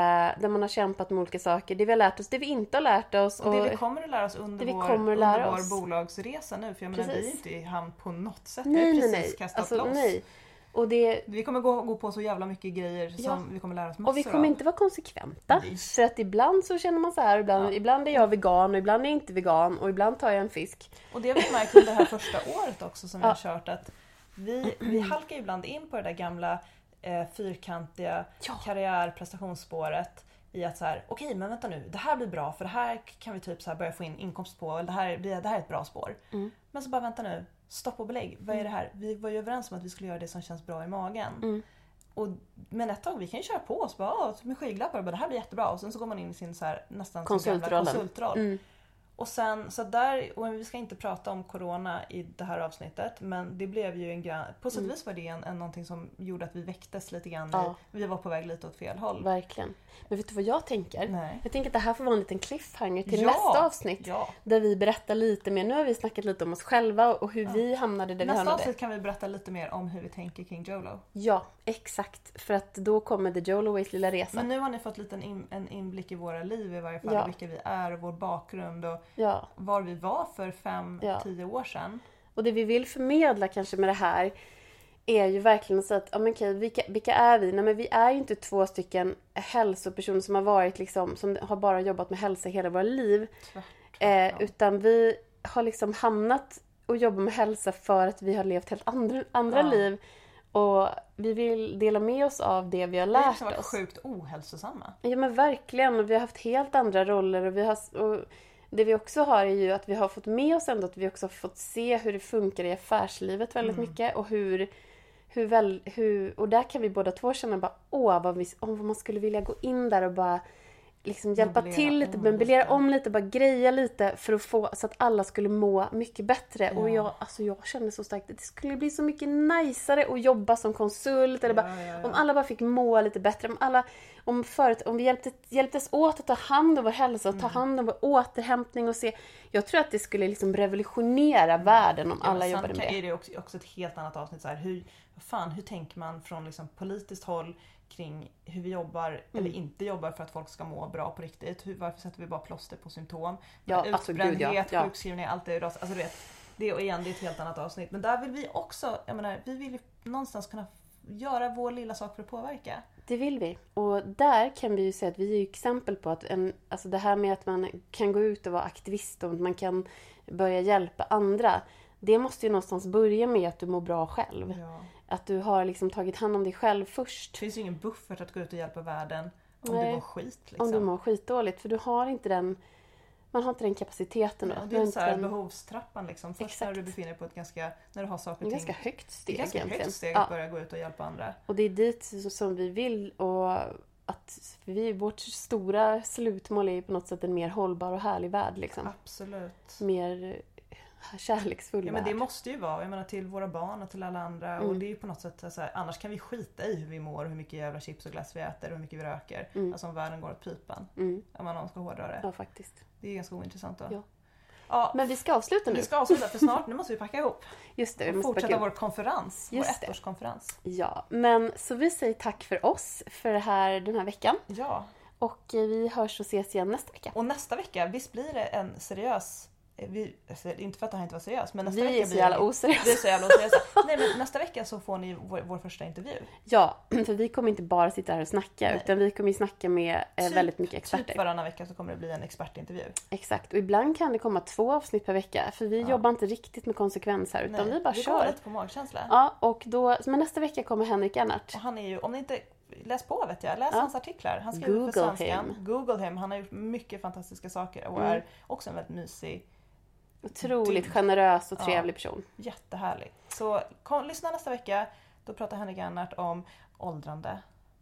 där man har kämpat med olika saker. Det vi har lärt oss, det vi inte har lärt oss. Och det vi kommer att lära oss under, det vi vår, kommer att lära under oss. vår bolagsresa nu. För jag menar, vi är Precis. inte i hamn på något sätt. vi nej, har nej, precis nej. kastat Alltså, loss. nej. Och det, Vi kommer gå, gå på så jävla mycket grejer Ja. som vi kommer lära oss massor Och vi kommer av. inte vara konsekventa. Nej. För att ibland så känner man så här, ibland, Ja. ibland är jag vegan och ibland är jag inte vegan och ibland tar jag en fisk. Och det har vi märkt under det här första året också som vi Ja. har kört att vi, vi halkar ibland in på det där gamla eh, fyrkantiga Ja. karriär-prestationsspåret i att så här, okej men vänta nu, det här blir bra för det här kan vi typ så börja få in inkomst på, eller det här, det här är ett bra spår. Mm. Men så bara vänta nu, stopp och belägg, vad är det här? Vi var ju överens om att vi skulle göra det som känns bra i magen. Mm. Och, men ett tag, vi kan ju köra på oss bara, "Ah, med skygglappar och bara det här blir jättebra och sen så går man in i sin så här, nästan sin gamla konsultroll. Mm. Och sen så där, och vi ska inte prata om Corona i det här avsnittet men det blev ju en grann, på sätt och vis var det en, en, någonting som gjorde att vi väcktes lite grann. Ja. Vi var på väg lite åt fel håll. Verkligen. Men vet du vad jag tänker? Nej. Jag tänker att det här får vara en liten cliffhanger till Ja, nästa avsnitt. Ja. Där vi berättar lite mer. Nu har vi snackat lite om oss själva och hur vi hamnade där vi Nästa hamnade. avsnitt kan vi berätta lite mer om hur vi tänker kring Jolo. Ja, exakt. För att då kommer The Joloways lilla resa. Men nu har ni fått lite en, in, en inblick i våra liv i varje fall. Ja. Vilka vi är och vår bakgrund och Ja. var vi var för fem, Ja. tio år sedan. Och det vi vill förmedla kanske med det här är ju verkligen säga att, ja men okej, vilka, vilka är vi? Nej men vi är ju inte två stycken hälsopersoner som har varit liksom, som har bara jobbat med hälsa hela våra liv. Tvärt, Eh, tvärtom. utan vi har liksom hamnat och jobbat med hälsa för att vi har levt helt andra, andra Ja. liv. Och vi vill dela med oss av det vi har vi har lärt liksom varit oss. sjukt ohälsosamma. Ja men verkligen. Vi har haft helt andra roller. Och vi har, och det vi också har är ju att vi har fått med oss ändå att vi också har fått se hur det funkar i affärslivet väldigt Mm. mycket. Och hur, hur väl, hur, och där kan vi båda två känna bara åh vad, vi, om man skulle vilja gå in där och bara liksom hjälpa Möblera till lite, möblera om lite, bara greja lite för att få så att alla skulle må mycket bättre. Och Ja. jag, alltså jag känner så starkt att det skulle bli så mycket najsare att jobba som konsult eller bara Ja, ja, ja. om alla bara fick må lite bättre, om, alla, om, förut, om vi hjälpte, hjälptes åt att ta hand om vår hälsa och Mm. ta hand om vår återhämtning och se. Jag tror att det skulle liksom revolutionera världen om alla jobbade sen med det. är det också, också ett helt annat avsnitt. Så här, hur, fan, hur tänker man från liksom politiskt håll kring hur vi jobbar Mm. eller inte jobbar för att folk ska må bra på riktigt? Hur, varför sätter vi bara plåster på symptom? Ja, alltså, ja. Utbrändhet, Ja. sjukskrivning, allt det är alltså, du vet, det och igen, det är ett helt annat avsnitt. Men där vill vi också, jag menar, vi vill ju någonstans kunna göra vår lilla sak för att påverka. Det vill vi. Och där kan vi ju säga att vi är exempel på att en, alltså det här med att man kan gå ut och vara aktivist och att man kan börja hjälpa andra. Det måste ju någonstans börja med att du mår bra själv. Ja. Att du har liksom tagit hand om dig själv först. Det finns ju ingen buffert att gå ut och hjälpa världen om Nej. du mår skit. Liksom. Om du mår skitdåligt. För du har inte den, man har inte den kapaciteten. Ja, Du det är så här den- behovstrappan liksom. Först Exakt. när du befinner dig på ett ganska, när du har saker och ett ting. ganska högt steg är ganska egentligen. högt steg Ja. att börja gå ut och hjälpa andra. Och det är dit som vi vill och att vi, vårt stora slutmål är på något sätt en mer hållbar och härlig värld. Liksom. Absolut. Mer kärleksfull Ja men det värld. måste ju vara, jag menar till våra barn och till alla andra. Och Mm. det är på något sätt så här, annars kan vi skita i hur vi mår och hur mycket jävla chips och glass vi äter och hur mycket vi röker. Mm. Alltså om världen går åt pipan. Mm, Om man ska hårdra det. ja, faktiskt. Det är ganska ointressant då. Ja. Ja, Men vi ska avsluta nu. vi ska avsluta för snart, nu måste vi packa ihop. Just det, vi Och måste fortsätta backa vår konferens. Just vår det. ettårskonferens. Ja, men så vi säger tack för oss för det här, den här veckan. Ja. Och eh, vi hörs och ses igen nästa vecka. Och nästa vecka, visst blir det en seriös vi, alltså, inte för att det här inte var seriöst men nästa Vi vecka är så blir jävla oseriösa. Vi är så jävla oseriösa. Nej men nästa vecka så får ni vår, vår första intervju. Ja, för vi kommer inte bara sitta här och snacka Nej. utan vi kommer ju snacka med eh, Typ- väldigt mycket experter. Typ varannan vecka så kommer det bli en expertintervju. Exakt, och ibland kan det komma två avsnitt per vecka för vi Ja. jobbar inte riktigt med konsekvens här utan Nej, vi bara vi kör. går lite på magkänsla. Ja, och då, men nästa vecka kommer Henrik Ernhardt. Och han är ju, om ni inte läs på vet jag, läs Ja. hans artiklar. Han skriver Google för Svenskan. him. Google him. Han har gjort mycket fantastiska saker och Mm. är också en väldigt mysig, Otroligt Du- generös och Ja. trevlig person. jättehärlig. Så kom, lyssna nästa vecka. Då pratar Henrik Ernhardt om åldrande.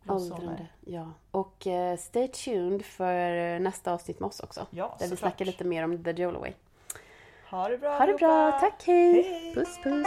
Åldrande. Ja. Och eh, stay tuned för nästa avsnitt med oss också. Ja, Där vi snackar lite mer om The Jolaway. Ha det bra Ha det bra, allihopa. tack hej! Hej! Puss puss!